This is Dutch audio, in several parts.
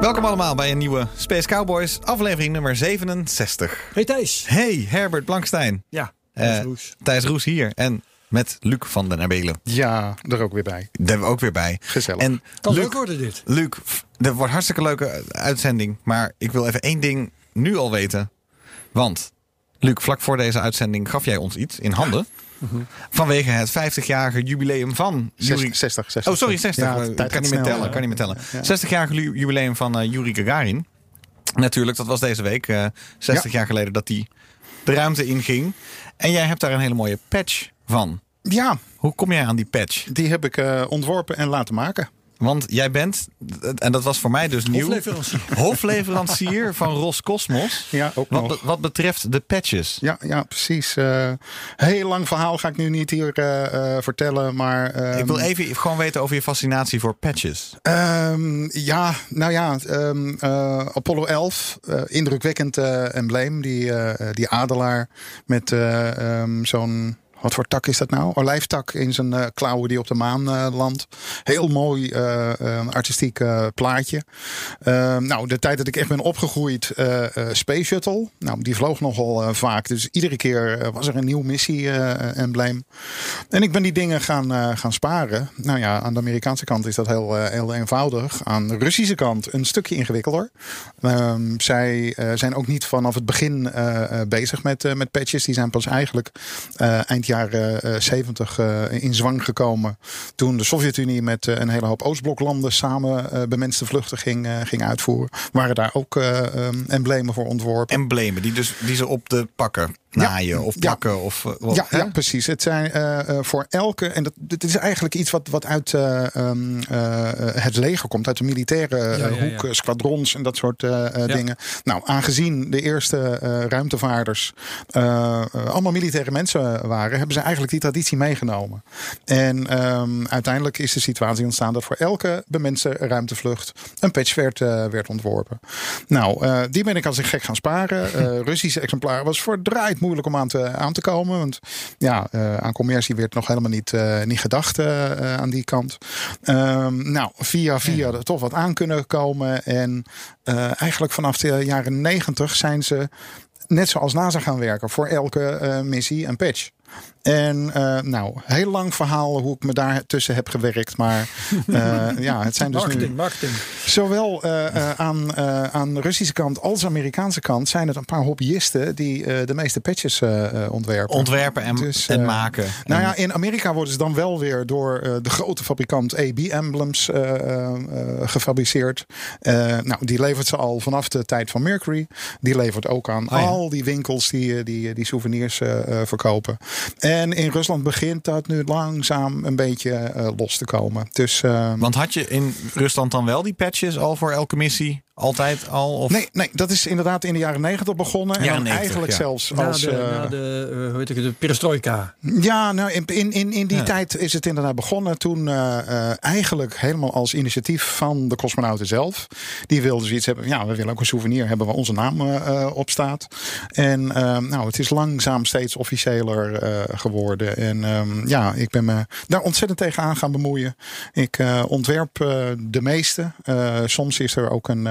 Welkom allemaal bij een nieuwe Space Cowboys, aflevering nummer 67. Hey Thijs. Hey, Herbert Blankstein. Ja, Eh, Thijs Roes. Thijs Roes hier. En met Luc van den Abelen. Ja, er ook weer bij. Daar hebben we ook weer bij. Gezellig. En Kan Luc, leuk worden dit. Luc, dat wordt een hartstikke leuke uitzending. Maar ik wil even één ding nu al weten. Want, Luc, vlak voor deze uitzending gaf jij ons iets in handen. Vanwege het 50-jarige jubileum van Yuri... 60, 60, 60. Oh, sorry, 60. Ja, Eh, kan niet meer tellen. Kan niet meer tellen. Ja. 60-jarige ju- jubileum van eh Yuri Gagarin. Natuurlijk, dat was deze week. eh 60 jaar geleden dat hij de ruimte inging. En jij hebt daar een hele mooie patch van. Ja, Hoe kom jij aan die patch? die heb ik eh, ontworpen en laten maken. Want jij bent, en dat was voor mij dus nieuw, Hofleverancier. hofleverancier van Roscosmos. Ja, ook Wat, nog. wat betreft de patches. Ja, ja precies. Eh heel lang verhaal ga ik nu niet hier eh, eh, vertellen, maar... ehm, Ik wil even gewoon weten over je fascinatie voor patches. ehm, ja, nou ja, ehm, eh, Apollo 11, eh, indrukwekkend embleem. Die, die adelaar met zo'n... Wat voor tak is dat nou? Olijftak in zijn eh, klauwen die op de maan eh, landt. Heel mooi eh, artistiek plaatje. Nou, de tijd dat ik echt ben opgegroeid, Space Shuttle. Nou, die vloog nogal vaak. Dus iedere keer was er een nieuw missie-embleem. en ik ben die dingen gaan, gaan sparen. Nou ja, aan de Amerikaanse kant is dat heel, heel eenvoudig. Aan de Russische kant een stukje ingewikkelder. Ehm, zij zijn ook niet vanaf het begin bezig met, met patches. Die zijn pas eigenlijk eind jaren eh, 70 eh, in zwang gekomen. Toen de Sovjet-Unie met eh, een hele hoop Oostbloklanden samen bemenste vluchten ging, ging uitvoeren. Waren daar ook emblemen voor ontworpen. Emblemen die, dus, die ze op de pakken naaien of Ja. plakken. Of, eh, wat, Ja, hè? ja, precies. Het zijn eh, eh, voor elke. En dat, dit is eigenlijk iets wat, wat uit eh, ehm, eh, het leger komt, uit de militaire eh, Ja, ja, ja. hoek, eh, squadrons en dat soort eh, eh, Ja. dingen. Nou, aangezien de eerste eh, ruimtevaarders eh, eh, allemaal militaire mensen waren, hebben ze eigenlijk die traditie meegenomen. En ehm, uiteindelijk is de situatie ontstaan dat voor elke bemenste ruimtevlucht een patch werd, eh, werd ontworpen. Nou, eh, die ben ik als een gek gaan sparen. Eh, Russische exemplaar was verdraaid moeilijk om aan te, aan te komen. Want ja, eh, aan commercie werd nog helemaal niet, eh, niet gedacht eh, aan die kant. Ehm, nou, via via er toch wat aan kunnen komen. En eigenlijk vanaf de jaren negentig zijn ze net zoals NASA gaan werken voor elke missie een patch. En eh, nou, heel lang verhaal hoe ik me daar tussen heb gewerkt. Maar eh, ja, het zijn dus nu Marketing. Zowel eh, eh, aan, eh, aan de Russische kant als Amerikaanse kant zijn het een paar hobbyisten die eh, de meeste patches ontwerpen. Ontwerpen en, Dus, en maken. Nou En- ja, in Amerika worden ze dan wel weer door eh, de grote fabrikant AB Emblems eh, eh, eh, gefabriceerd. Eh, nou, die levert ze al vanaf de tijd van Mercury. Die levert ook aan Oh ja. al die winkels die, die, die souvenirs verkopen. En in Rusland begint dat nu langzaam een beetje eh, los te komen. Dus eh, Want had je in Rusland dan wel die patches al voor elke missie? Altijd al? Of? Nee, nee, dat is inderdaad in de jaren negentig begonnen. En Jaren dan 90, eigenlijk ja. zelfs Na als... de, eh, na de, eh, hoe heet ik, het, de perestroika. Ja, nou, in, in, in, in die Ja. tijd is het inderdaad begonnen. Toen eh, eh, eigenlijk helemaal als initiatief van de cosmonauten zelf. Die wilden zoiets hebben. Ja, we willen ook een souvenir hebben waar onze naam op staat. En nou, het is langzaam steeds officiëler eh, geworden. En ehm, ja, ik ben me daar ontzettend tegenaan gaan bemoeien. Ik eh, ontwerp eh, de meeste. Eh, soms is er ook een,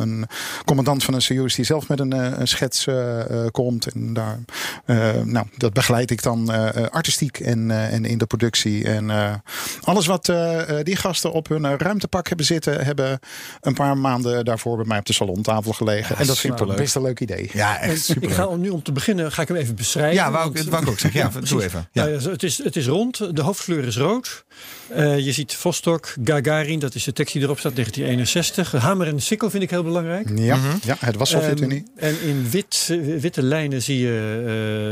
een commandant van een Soyuz die zelf met een, eh, een schets eh, eh, komt. En daar, eh, nou, dat begeleid ik dan eh, eh, artistiek en, eh, en in de productie. En eh, alles wat eh, eh, die gasten op hun eh, ruimtepak hebben zitten, hebben een paar maanden daarvoor bij mij op de salontafel gelegen. en dat vind ik best een leuk idee. Ja, echt super. Ik ga om nu om te beginnen, ga ik hem even beschrijven. Ja, wou ik, wou ik ook zeggen. Ja, doe even. Ja. Nou ja, het, is, het is rond, de hoofdkleur is rood. Eh, je ziet Vostok, Gagarin, dat is de tekst die erop staat, 1961. Hamer en sikkel vind ik heel belangrijk. Ja, ja het was Sovjet-Unie. Ehm, en in wit, witte lijnen zie je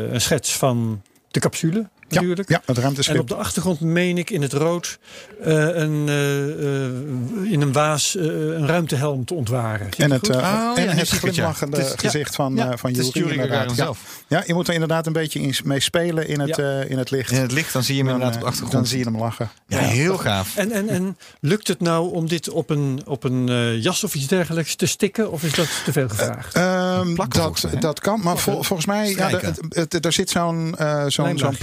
eh, een schets van de capsule. Natuurlijk. Ja, het En ruimteschip. op de achtergrond meen ik in het rood eh, een, eh, eh, in een waas eh, een ruimtehelm te ontwaren. Zie En het, Oh, en het glimlachende Het is- ja. gezicht van, Ja, eh, van Ja. zelf. ja, je moet er inderdaad een beetje in, mee spelen in het, Ja. eh, in het licht. In het licht, dan zie je hem dan, inderdaad op de achtergrond. dan zie je hem lachen. Ja, heel gaaf. En, en, en lukt het nou om dit op een, op een eh, jas of iets dergelijks te stikken? Of is dat te veel gevraagd? Ehm, dat, dat kan, maar vol- volgens mij, ja, er zit zo'n eh, zo'n zo'n Lijmlaagje.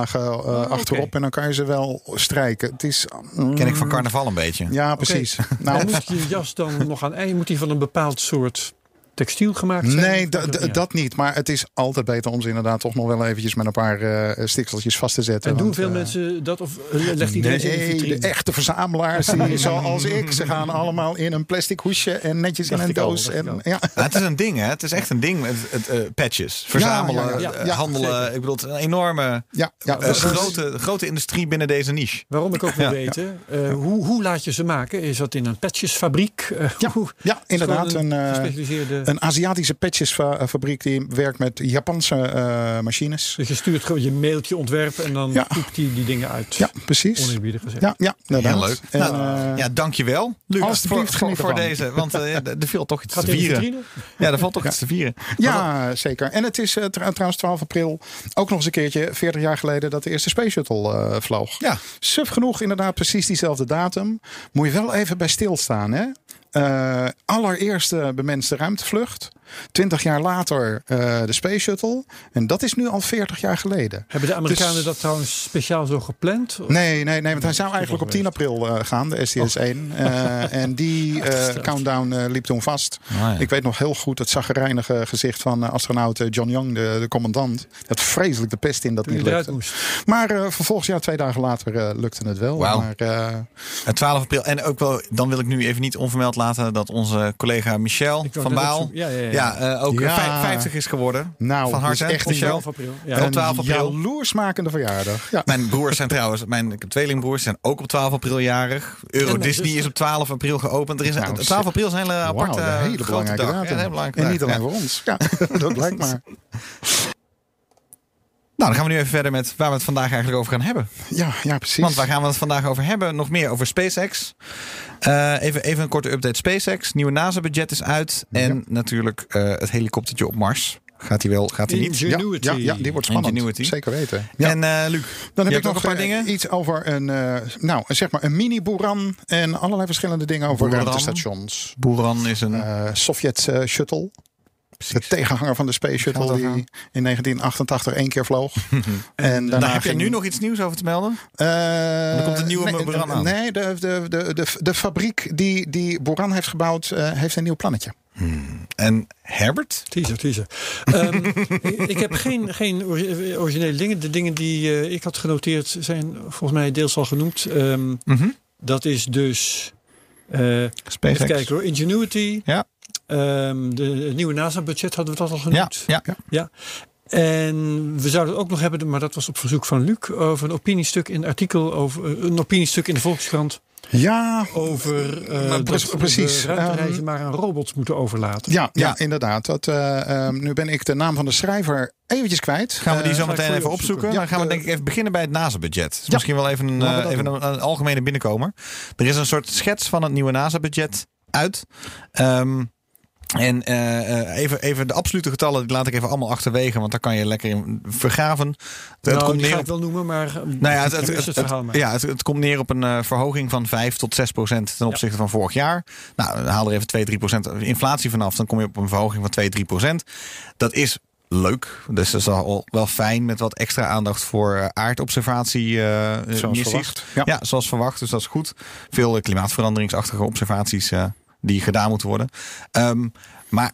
Eh, oké. achterop en dan kan je ze wel strijken. Het is, mm, Ken ik van carnaval een beetje. Ja, precies. Nou, moet je jas dan nog aan ei? Moet die van een bepaald soort textiel gemaakt zijn? Nee, Of da- maakt da- niet uit? dat niet. Maar het is altijd beter om ze inderdaad toch nog wel eventjes met een paar eh stikseltjes vast te zetten. En doen want, veel eh, mensen dat? Of eh, legt iedereen ze in de Nee, vitrine? de echte verzamelaars, die, zoals ik, ze gaan allemaal in een plastic hoesje en netjes in een al, doos. En, ja. Het is een ding, hè? Het is echt een ding. Het, het, eh, patches. Verzamelen, ja, ja, eh, ja, handelen. Ik bedoel, het is een enorme Ja, ja, grote, grote industrie binnen deze niche. Waarom ik ook wil Ja. weten, eh, hoe, hoe laat je ze maken? Is dat in een patchesfabriek? Ja, hoe- ja, inderdaad. Een, gespecialiseerde... een Aziatische patchesfabriek die werkt met Japanse eh, machines. dus je stuurt gewoon je mailtje ontwerpen en dan Ja. hij die dingen uit. Ja, precies. Oneerbiedig gezegd. Ja, ja inderdaad. Heel leuk. En, nou, eh, ja, dankjewel, Lucas, alsjeblieft, voor, voor, deze. Want eh, er viel toch iets Gaat te vieren. Ja, er valt toch iets te vieren. Ja, zeker. En het is eh, tr- trouwens 12 april ook nog eens een keertje, 40 jaar geleden, dat de eerste Space Shuttle eh, vloog. Ja. Suf genoeg, inderdaad, precies diezelfde datum. Moet je wel even bij stilstaan, hè? Eh, allereerste bemenste ruimtevlucht. 20 jaar later eh, de Space Shuttle. En dat is nu al 40 jaar geleden. Hebben de Amerikanen Dus- dat trouwens speciaal zo gepland? Of- Nee, nee, nee, want hij zou eigenlijk op 10 april eh, gaan, de STS-1. Eh, en die eh, countdown eh, liep toen vast. ja. Ik weet nog heel goed het zaggerijnige gezicht van astronaut John Young, de, de commandant. Dat vreselijk de pest in dat Toen niet lukte. moest. Maar eh, vervolgens, ja, twee dagen later eh, lukte het wel. Wauw. Maar, eh, Het 12 april. En ook wel, dan wil ik nu even niet onvermeld laten dat onze collega Michel van Baal. Ja, ja, ja. Ja, eh, ook Ja. vijf- 50 is geworden. nou, van harte. echt een, Michel. 12 april. Ja. Op een 12 april. jaloersmakende verjaardag. Ja. Mijn broers zijn trouwens, mijn ik heb tweelingbroers zijn ook op 12 april jarig. Euro eh, Disney dus- is op 12 april geopend. Er is Nou, 12 april is een hele aparte een hele grote belangrijke dag. datum. Ja, hele belangrijke en niet alleen Ja. voor ons. Ja, dat lijkt maar. Nou, dan gaan we nu even verder met waar we het vandaag eigenlijk over gaan hebben. Ja, ja precies. Want waar gaan we het vandaag over hebben? Nog meer over SpaceX. Eh, even, even een korte update. SpaceX, nieuwe NASA-budget is uit. En natuurlijk eh, het helikoptertje op Mars. Gaat hij wel, gaat hij niet? ja, ja, ja, die wordt spannend. Ingenuity. Zeker weten. Ja. En eh, Luc, Dan heb ik nog een paar dingen. iets over een, eh, nou, zeg maar een mini-boeran en allerlei verschillende dingen over Boeran. ruimtestations. Boeran is een... Eh Sovjet Shuttle. De tegenhanger van de Space Shuttle die gaan? in 1988 één keer vloog. en daarna nou, heb je ging- nu nog iets nieuws over te melden? Eh, Er komt een nieuwe nee, Boeran aan. Nee, de, de, de, de, de fabriek die, die Boeran heeft gebouwd, eh, heeft een nieuw plannetje. En Herbert? Teaser, teaser. Ehm, ik, heb geen, geen ori- originele dingen. De dingen die eh, ik had genoteerd zijn volgens mij deels al genoemd. Ehm, Mhm. dat is dus... eh even SpaceX. kijken hoor. Ingenuity. Ja. Ehm, de, het nieuwe NASA-budget hadden we dat al Ja, genoemd. ja. Ja. En we zouden het ook nog hebben, maar dat was op verzoek van Luc, over een opiniestuk in een artikel over een opiniestuk in de Volkskrant Ja, over eh Maar pre- dat we precies, ruimtereizen ehm, maar aan robots moeten overlaten. ja, ja, Ja. inderdaad. Dat, eh, ehm, nu ben ik de naam van de schrijver eventjes kwijt. Gaan we die Eh, zo meteen even opzoeken. opzoeken? Ja, dan gaan we eh, denk ik even beginnen bij het NASA-budget. Ja. Misschien wel even, een, eh, even doen. een, een algemene binnenkomer. Er is een soort schets van het nieuwe NASA-budget uit. Ehm, en eh, eh, even, even de absolute getallen die laat ik even allemaal achterwege. Want daar kan je lekker in vergaven. Het, het nou, komt neer ga ik wel noemen, maar eh, Nou ja, het, ja, het, komt neer op een verhoging van 5 tot 6 procent ten opzichte van vorig jaar. Nou, haal er even 2, 3 procent inflatie vanaf. Dan kom je op een verhoging van 2, 3 procent. Dat is leuk. Dus dat is al wel fijn met wat extra aandacht voor aardobservatie Zoals missies. verwacht. Ja. Ja. zoals verwacht. Dus dat is goed. Veel klimaatveranderingsachtige observaties die gedaan moeten worden. Ehm, maar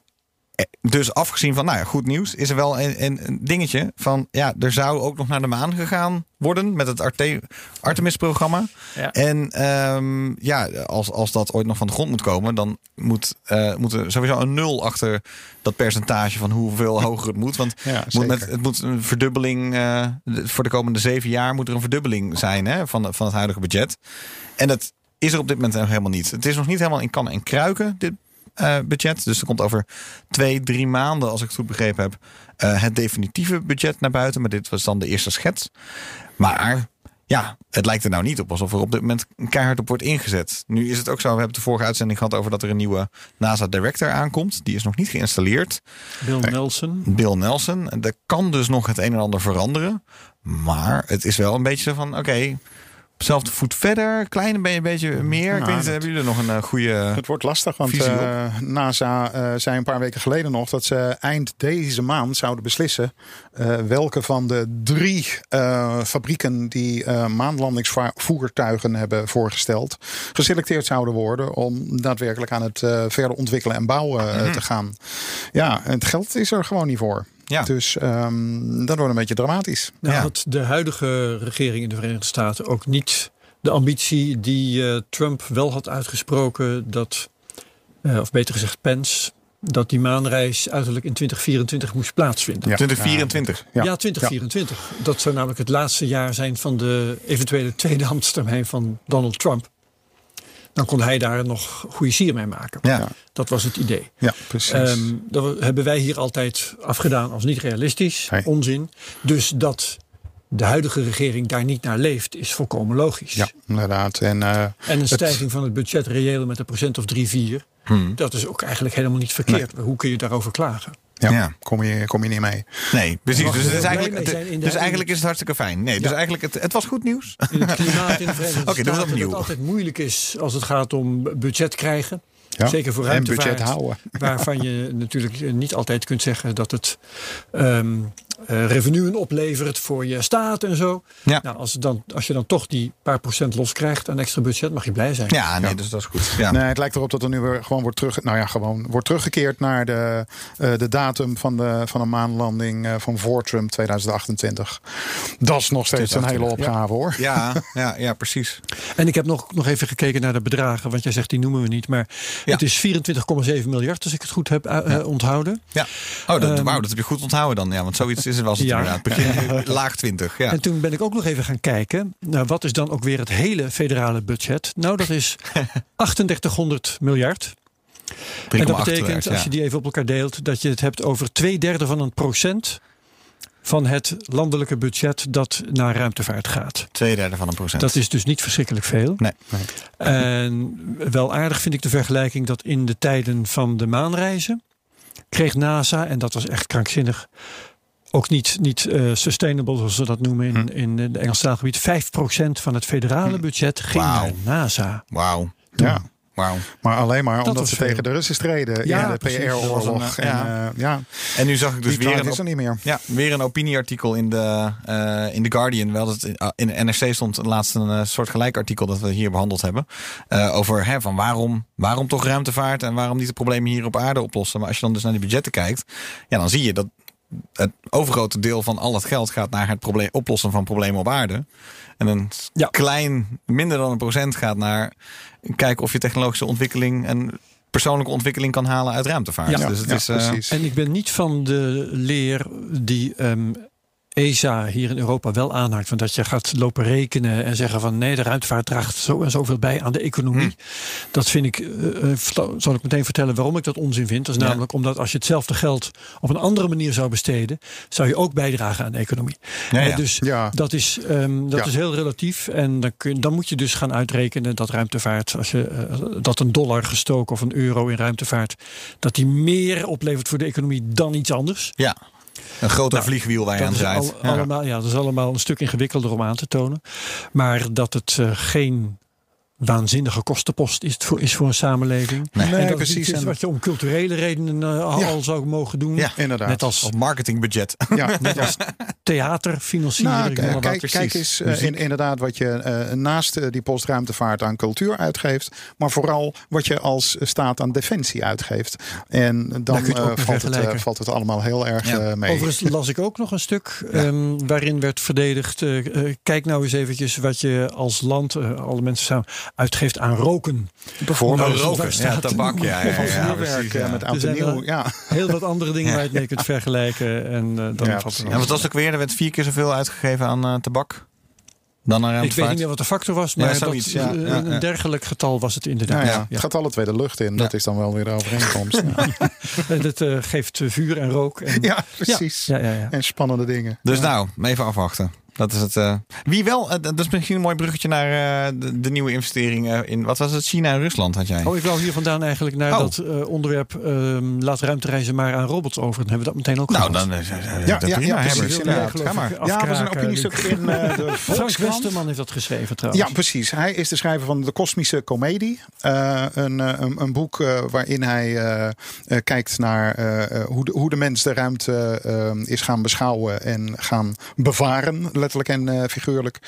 eh, dus afgezien van, nou ja, goed nieuws, is er wel een, een, dingetje van, ja, er zou ook nog naar de maan gegaan worden met het Arte- Artemis-programma. Ja. En ehm, ja, als, als dat ooit nog van de grond moet komen, dan moet, moet er sowieso een nul achter dat percentage van hoeveel hoger het moet. Want Ja, moet, met, het moet een verdubbeling, eh, voor de komende zeven jaar moet er een verdubbeling zijn hè, van, van het huidige budget. En dat is er op dit moment nog helemaal niet. Het is nog niet helemaal in kannen en kruiken, dit eh, budget. Dus er komt over twee, drie maanden, als ik het goed begrepen heb, eh, het definitieve budget naar buiten. Maar dit was dan de eerste schets. Maar ja, het lijkt er nou niet op alsof er op dit moment keihard op wordt ingezet. Nu is het ook zo, we hebben de vorige uitzending gehad over dat er een nieuwe NASA Director aankomt. Die is nog niet geïnstalleerd. Bill Nelson. Bill Nelson. En Er kan dus nog het een en ander veranderen. Maar het is wel een beetje van, oké, dezelfde voet verder, klein een beetje meer. ik Nou, weet niet, dat- hebben jullie er nog een eh, goede... Het wordt lastig, want eh, NASA eh, zei een paar weken geleden nog dat ze eind deze maand zouden beslissen welke van de drie fabrieken die maanlandingsvoertuigen hebben voorgesteld, geselecteerd zouden worden om daadwerkelijk aan het verder ontwikkelen en bouwen eh, te gaan. Ja, het geld is er gewoon niet voor. Ja. Dus ehm, dat wordt een beetje dramatisch. Nou Ja. had de huidige regering in de Verenigde Staten ook niet de ambitie die eh, Trump wel had uitgesproken dat, eh, of beter gezegd Pence, dat die maanreis uiterlijk in 2024 moest plaatsvinden. Ja. 2024. Ja. Ja, 2024. Dat zou namelijk het laatste jaar zijn van de eventuele tweede ambtstermijn van Donald Trump. Dan kon hij daar nog goede sier mee maken. Ja. Dat was het idee. Ja, precies. Ehm, dat hebben wij hier altijd afgedaan als niet realistisch, onzin. Dus dat de huidige regering daar niet naar leeft, is volkomen logisch. ja, inderdaad. En eh, En een stijging van het budget reëel met een procent of 3, 4, Hmm. dat is ook eigenlijk helemaal niet verkeerd. Hoe kun je daarover klagen? Ja, Ja. Kom, je, kom je niet mee. Nee, precies. Dus, het is blij eigenlijk, dus eigenlijk is het hartstikke fijn. Nee, dus eigenlijk het, het was goed nieuws. In het klimaat in de Verenigde we dat Staten opnieuw. dat het altijd moeilijk is als het gaat om budget krijgen. Ja. Zeker voor en ruimtevaart. budget houden. Waarvan je natuurlijk niet altijd kunt zeggen dat het ehm eh, revenuen oplevert voor je staat en zo. Ja. Nou, als, het dan, als je dan toch die paar procent loskrijgt aan extra budget, mag je blij zijn. Ja, nee, dus dat is goed. Ja. Nee, het lijkt erop dat er nu weer gewoon wordt terug, nou ja, gewoon wordt teruggekeerd naar de, eh, de datum van de, van een maanlanding eh, van voor Trump 2028. Dat is nog steeds een hele 2028, opgave hoor. Ja, ja, ja, precies. En ik heb nog, nog even gekeken naar de bedragen, want jij zegt die noemen we niet. Maar Ja. het is 24,7 miljard, als ik het goed heb onthouden. Ja. Oh, dat, wauw, dat heb je goed onthouden dan. Ja, want zoiets is het was het Ja. inderdaad. Begin laag 20. Ja. En toen ben ik ook nog even gaan kijken. Nou, wat is dan ook weer het hele federale budget? Nou, dat is 3800 miljard. En dat 3,8 betekent, als je die even op elkaar deelt, dat je het hebt over twee derde van een procent van het landelijke budget dat naar ruimtevaart gaat. Twee derde van een procent. Dat is dus niet verschrikkelijk veel. Nee. En wel aardig vind ik de vergelijking dat in de tijden van de maanreizen kreeg NASA, en dat was echt krankzinnig, ook niet, niet eh, sustainable zoals ze dat noemen in, Hm. in de Engelstalig gebied. 5% van het federale budget ging naar NASA. Wauw. Ja, Wauw. maar alleen maar Dat omdat ze veel. tegen de Russen streden Ja, in de. PR-oorlog. Een, En, ja. eh, ja, En nu zag ik dus weer een, is er niet meer. ja, weer een opinieartikel in de, eh, in The Guardian. Wel, dat in, de NRC stond laatst een eh, soort gelijk artikel dat we hier behandeld hebben. eh, over hè, van waarom, waarom toch ruimtevaart en waarom niet de problemen hier op aarde oplossen. Maar als je dan dus naar die budgetten kijkt, ja, dan zie je dat het overgrote deel van al het geld gaat naar het probleem, oplossen van problemen op aarde. En een Ja. klein, minder dan een procent gaat naar kijken of je technologische ontwikkeling en persoonlijke ontwikkeling kan halen uit ruimtevaart. Ja, dus het ja, is, eh, precies. En ik ben niet van de leer die ehm, ESA hier in Europa wel aanhaakt. Van dat je gaat lopen rekenen en zeggen van nee, de ruimtevaart draagt zo en zoveel bij aan de economie. Hm. Dat vind ik, eh, eh, zal ik meteen vertellen waarom ik dat onzin vind. Dat is Ja. namelijk omdat als je hetzelfde geld op een andere manier zou besteden, zou je ook bijdragen aan de economie. Ja, ja. Eh, Dus Ja. dat, is, ehm, dat Ja. is heel relatief. En dan, kun, dan moet je dus gaan uitrekenen dat ruimtevaart, als je dat een dollar gestoken of een euro in ruimtevaart, dat die meer oplevert voor de economie dan iets anders. Ja, een groter Nou, vliegwiel waar je aan draait. al- Ja. allemaal, ja, dat is allemaal een stuk ingewikkelder om aan te tonen. Maar dat het eh, geen waanzinnige kostenpost is voor, is voor een samenleving. Nee. en dat precies. Is wat je om culturele redenen eh, al, Ja. al zou mogen doen. Ja, Inderdaad. Net als marketingbudget. ja, ja. theater financieren. Nou, ik noem maar wat. kijk, precies. kijk eens eh, in, inderdaad wat je eh, naast die postruimtevaart aan cultuur uitgeeft. Maar vooral wat je als staat aan defensie uitgeeft. En dan het eh, valt, het, vergelijken. valt het allemaal heel erg Ja. mee. Overigens las ik ook nog een stuk ehm, waarin werd verdedigd. kijk nou eens eventjes wat je als land, alle mensen samen, uitgeeft aan roken. Bijvoorbeeld Nou, roken. Ja, tabak. Ja, ja, van ja, precies, ja. met oud en zijn nieuw. wel- Ja. Heel wat andere dingen waar je het mee kunt vergelijken. En eh, dan Ja, valt precies. het En wat was het ook weer? Er werd vier keer zoveel uitgegeven aan eh, tabak. dan een Ik weet niet meer wat de factor was, Ja, maar zoiets, dat, ja, eh, ja, een ja. dergelijk getal was het inderdaad. Ja, Ja. het gaat alle twee de lucht in. Dat is dan wel weer de overeenkomst. ja. En dat eh, geeft vuur en rook. En, ja, precies. Ja, ja, ja. En spannende dingen. Dus Ja. nou, even afwachten. Dat is het. eh. Wie wel, eh, dat is misschien een mooi bruggetje naar eh, de, de nieuwe investeringen in, wat was het, China en Rusland had jij? Oh, ik wou hier vandaan eigenlijk naar Oh. dat eh, onderwerp. ehm, laat ruimtereizen maar aan robots over. Dan hebben we dat meteen ook nou, gehad. dan is Ja, uh, ja, prima. ja, precies, Ga maar. Ja, was een opiniestuk in eh, de Frank. Westerman heeft dat geschreven trouwens. Ja, precies. Hij is de schrijver van De Kosmische Comedie. Eh, een, een, een boek eh, waarin hij kijkt naar hoe, de, hoe de mens de ruimte is gaan beschouwen en gaan bevaren, letterlijk en eh, figuurlijk.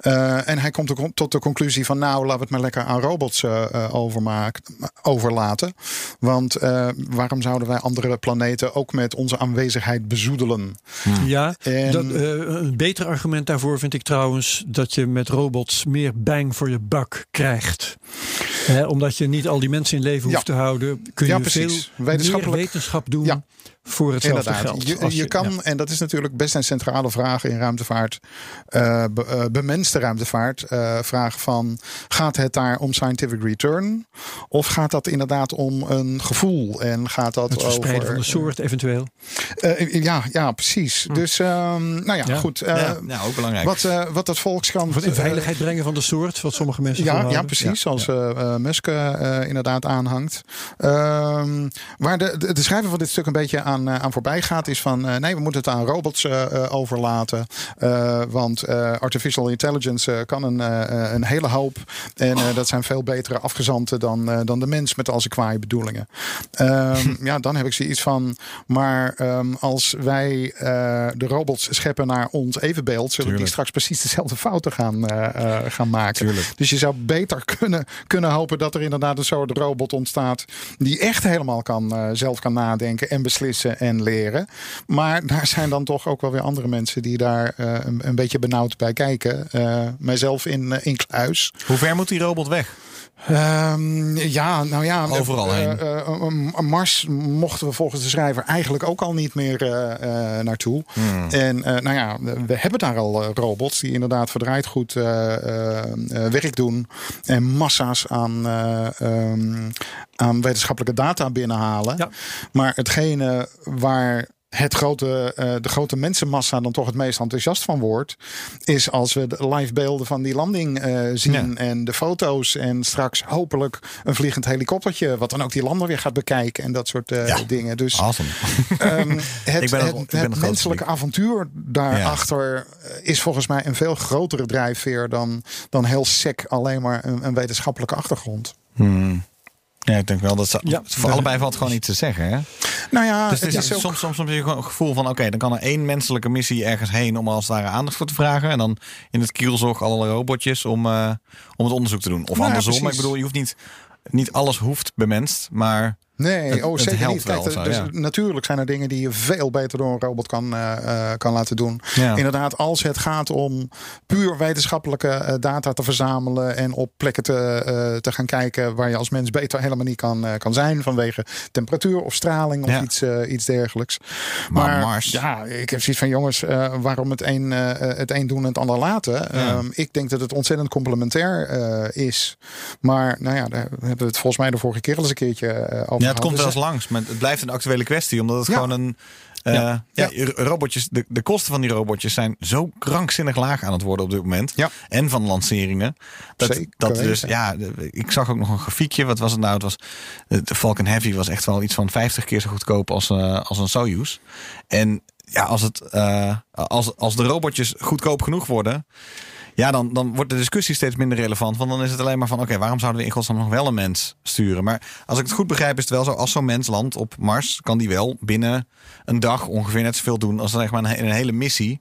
Eh, en hij komt ook tot de conclusie van nou, laten we het maar lekker aan robots eh, eh, overmaken, overlaten. Want eh, waarom zouden wij andere planeten ook met onze aanwezigheid bezoedelen? Ja, En- dat, eh, een beter argument daarvoor vind ik trouwens dat je met robots meer bang voor je buck krijgt. Hè, omdat je niet al die mensen in leven Ja. hoeft te houden, kun je Ja, precies. veel Wetenschappelijk- meer wetenschap doen Ja. voor hetzelfde Inderdaad. geld. Je, kan, ja. en dat is natuurlijk best een centrale vraag in ruimtevaart, eh, be- eh, bemenste ruimtevaart, eh, vraag van gaat het daar om scientific return? Of gaat dat inderdaad om een gevoel? En gaat dat het verspreiden over... van de soort eventueel. eh, ja, ja, precies. Dus, ehm, nou ja, Ja. goed. eh, ja, nou, ook belangrijk. wat, eh, wat dat Volkskrant... In veiligheid brengen van de soort, wat sommige mensen ja, ja, precies. Zoals eh, eh, Musk inderdaad aanhangt. Ehm, waar de, de, de schrijver van dit stuk een beetje aan, aan voorbij gaat, is van nee, we moeten het aan robots eh, eh, overlaten. Eh, want eh, artificial intelligence eh, kan een, een hele hoop. En dat zijn veel betere afgezanten dan, dan de mens met al zijn kwaaie bedoelingen. Ehm, ja, dan heb ik zoiets van. Maar ehm, als wij de robots scheppen naar ons evenbeeld, zullen die straks precies dezelfde fouten gaan, gaan maken. Tuurlijk. Dus je zou beter kunnen, kunnen hopen dat er inderdaad een soort robot ontstaat. die echt helemaal kan, zelf kan nadenken en beslissen en leren. Maar daar zijn dan toch ook wel weer andere mensen die daar een, een beetje benauwd bij kijken. Eh, mijzelf in, eh, in kluis. Hoe ver moet die robot weg? Ehm, ja, nou ja. Overal eh, heen. Mars mochten we volgens de schrijver eigenlijk ook al niet meer naartoe. Hmm. En nou ja, we hebben daar al robots die inderdaad verdraaid goed werk doen. En massa's aan, eh, ehm, aan wetenschappelijke data binnenhalen. Ja. Maar hetgene waar het grote, eh, de grote mensenmassa dan toch het meest enthousiast van wordt, is als we de live beelden van die landing eh, zien Ja. en de foto's en straks hopelijk een vliegend helikoptertje, wat dan ook die lander weer gaat bekijken en dat soort eh, Ja. dingen. Dus Awesome. Ehm, het, Ik ben menselijke avontuur daarachter is volgens mij een veel grotere drijfveer dan, dan heel sec alleen maar een, een wetenschappelijke achtergrond. Hmm. Ja, ik denk wel dat ze, Ja, voor allebei valt gewoon iets te zeggen. Hè? Nou ja, Dus het het is, ook, soms, soms, soms heb je gewoon een gevoel van: oké, dan kan er één menselijke missie ergens heen om als daar aandacht voor te vragen. En dan in het kielzog allerlei robotjes om, eh, om het onderzoek te doen. Of Nou andersom. ik bedoel, je hoeft niet, niet alles hoeft bemenst. Maar Nee, Het- oh, zeker niet. Kijk, wel zo, dus ja. Natuurlijk zijn er dingen die je veel beter door een robot kan, eh, eh, kan laten doen. Ja. Inderdaad, als het gaat om puur wetenschappelijke eh, data te verzamelen en op plekken te, te gaan kijken waar je als mens beter helemaal niet kan, kan zijn vanwege temperatuur of straling of Ja. iets, iets dergelijks. Maar Mars- ja, ik heb zoiets van jongens, waarom het een, het een doen en het ander laten? Ehm, ik denk dat het ontzettend complementair is. Maar nou ja, daar hebben we het volgens mij de vorige keer al eens een keertje over ja, het komt Dus, wel eens langs. Maar het blijft een actuele kwestie. Omdat het Ja. gewoon een. eh, Ja. ja. robotjes, de, de kosten van die robotjes zijn zo krankzinnig laag aan het worden op dit moment. Ja. En van lanceringen. Dat, Zeker dat dus, ja, ik zag ook nog een grafiekje. Wat was het nou? Het was, de Falcon Heavy was echt wel iets van 50 keer zo goedkoop als, eh, als een Soyuz. En ja, als, het, eh, als, als de robotjes goedkoop genoeg worden. Ja, dan, dan wordt de discussie steeds minder relevant. Want dan is het alleen maar van: oké, waarom zouden we in godsnaam nog wel een mens sturen? Maar als ik het goed begrijp, is het wel zo: als zo'n mens landt op Mars, kan die wel binnen een dag ongeveer net zoveel doen als zeg maar een, een hele missie.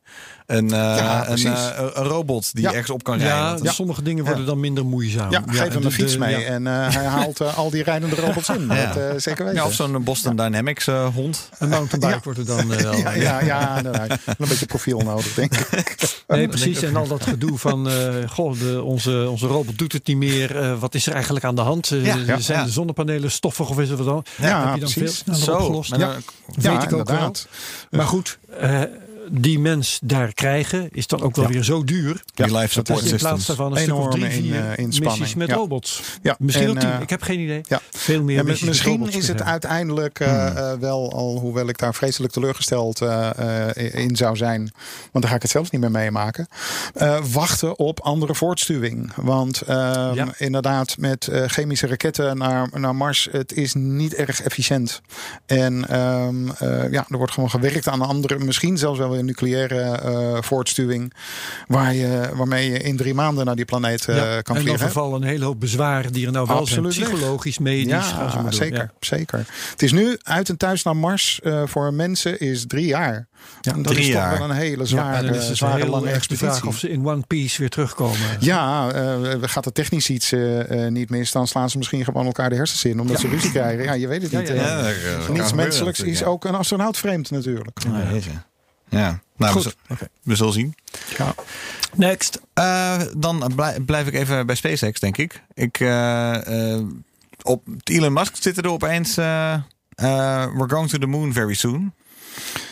Een, eh, Ja, een, precies. eh, een robot die Ja. ergens op kan rijden. Ja, is- sommige dingen worden dan minder moeizaam. Ja, geef hem de- een fiets de- mee ja. en eh, hij haalt al die rijdende robots in. Dat, eh, zeker weten. ja, of zo'n Boston Dynamics eh, hond. Een mountainbike Ja. wordt er dan wel. ja, ja, een beetje profiel nodig, denk ik. Nee, precies. En al dat gedoe van, eh, goh, de, onze, onze robot doet het niet meer. Eh, wat is er eigenlijk aan de hand? Eh, Ja, ja, zijn ja. de zonnepanelen stoffig of is het wat dan? Ja, heb je dan veel precies. sneller Zo, opgelost? Ja. Weet Ja, ik ook wel. Maar goed, eh, die mens daar krijgen, is dan ook wel Ja. weer zo duur. Die Ja, support je in plaats systems. daarvan een stuk of in, eh, missies met Ja. robots. Ja, Misschien en, ook tien. eh, ik heb geen idee. ja. Veel meer missies misschien robots is het uiteindelijk eh, Hmm. wel, al hoewel ik daar vreselijk teleurgesteld in zou zijn, want daar ga ik het zelfs niet meer meemaken, wachten op andere voortstuwing. Want ehm, inderdaad, met chemische raketten naar, naar Mars, het is niet erg efficiënt. En ehm, eh, ja, er wordt gewoon gewerkt aan andere, misschien zelfs wel een nucleaire eh, voortstuwing, waar je, waarmee je in drie maanden naar die planeet eh, Ja, kan en dan vliegen. vervallen een hele hoop bezwaren die er nou wel Absoluut zijn. Psychologisch, medisch. Ja, zeker, Ja. zeker. Het is nu uit en thuis naar Mars eh, voor mensen is drie jaar. Ja, dat drie is toch jaar. wel een hele Ja, zware, is het zware lange vraag expeditie. of ze in One Piece weer terugkomen. Ja, gaat er technisch iets niet mis, dan slaan ze misschien gewoon elkaar de hersens in omdat ze ruzie krijgen. Ja, je weet het Ja, niet. ja, ja. Niets menselijks is ja. ook een astronaut vreemd natuurlijk. Ja. Ja, nou, we, Goed. we zullen zien. Ja. Next. Eh, dan blij- blijf ik even bij SpaceX, denk ik. ik eh, eh, op Elon Musk zitten er opeens... we're going to the moon very soon.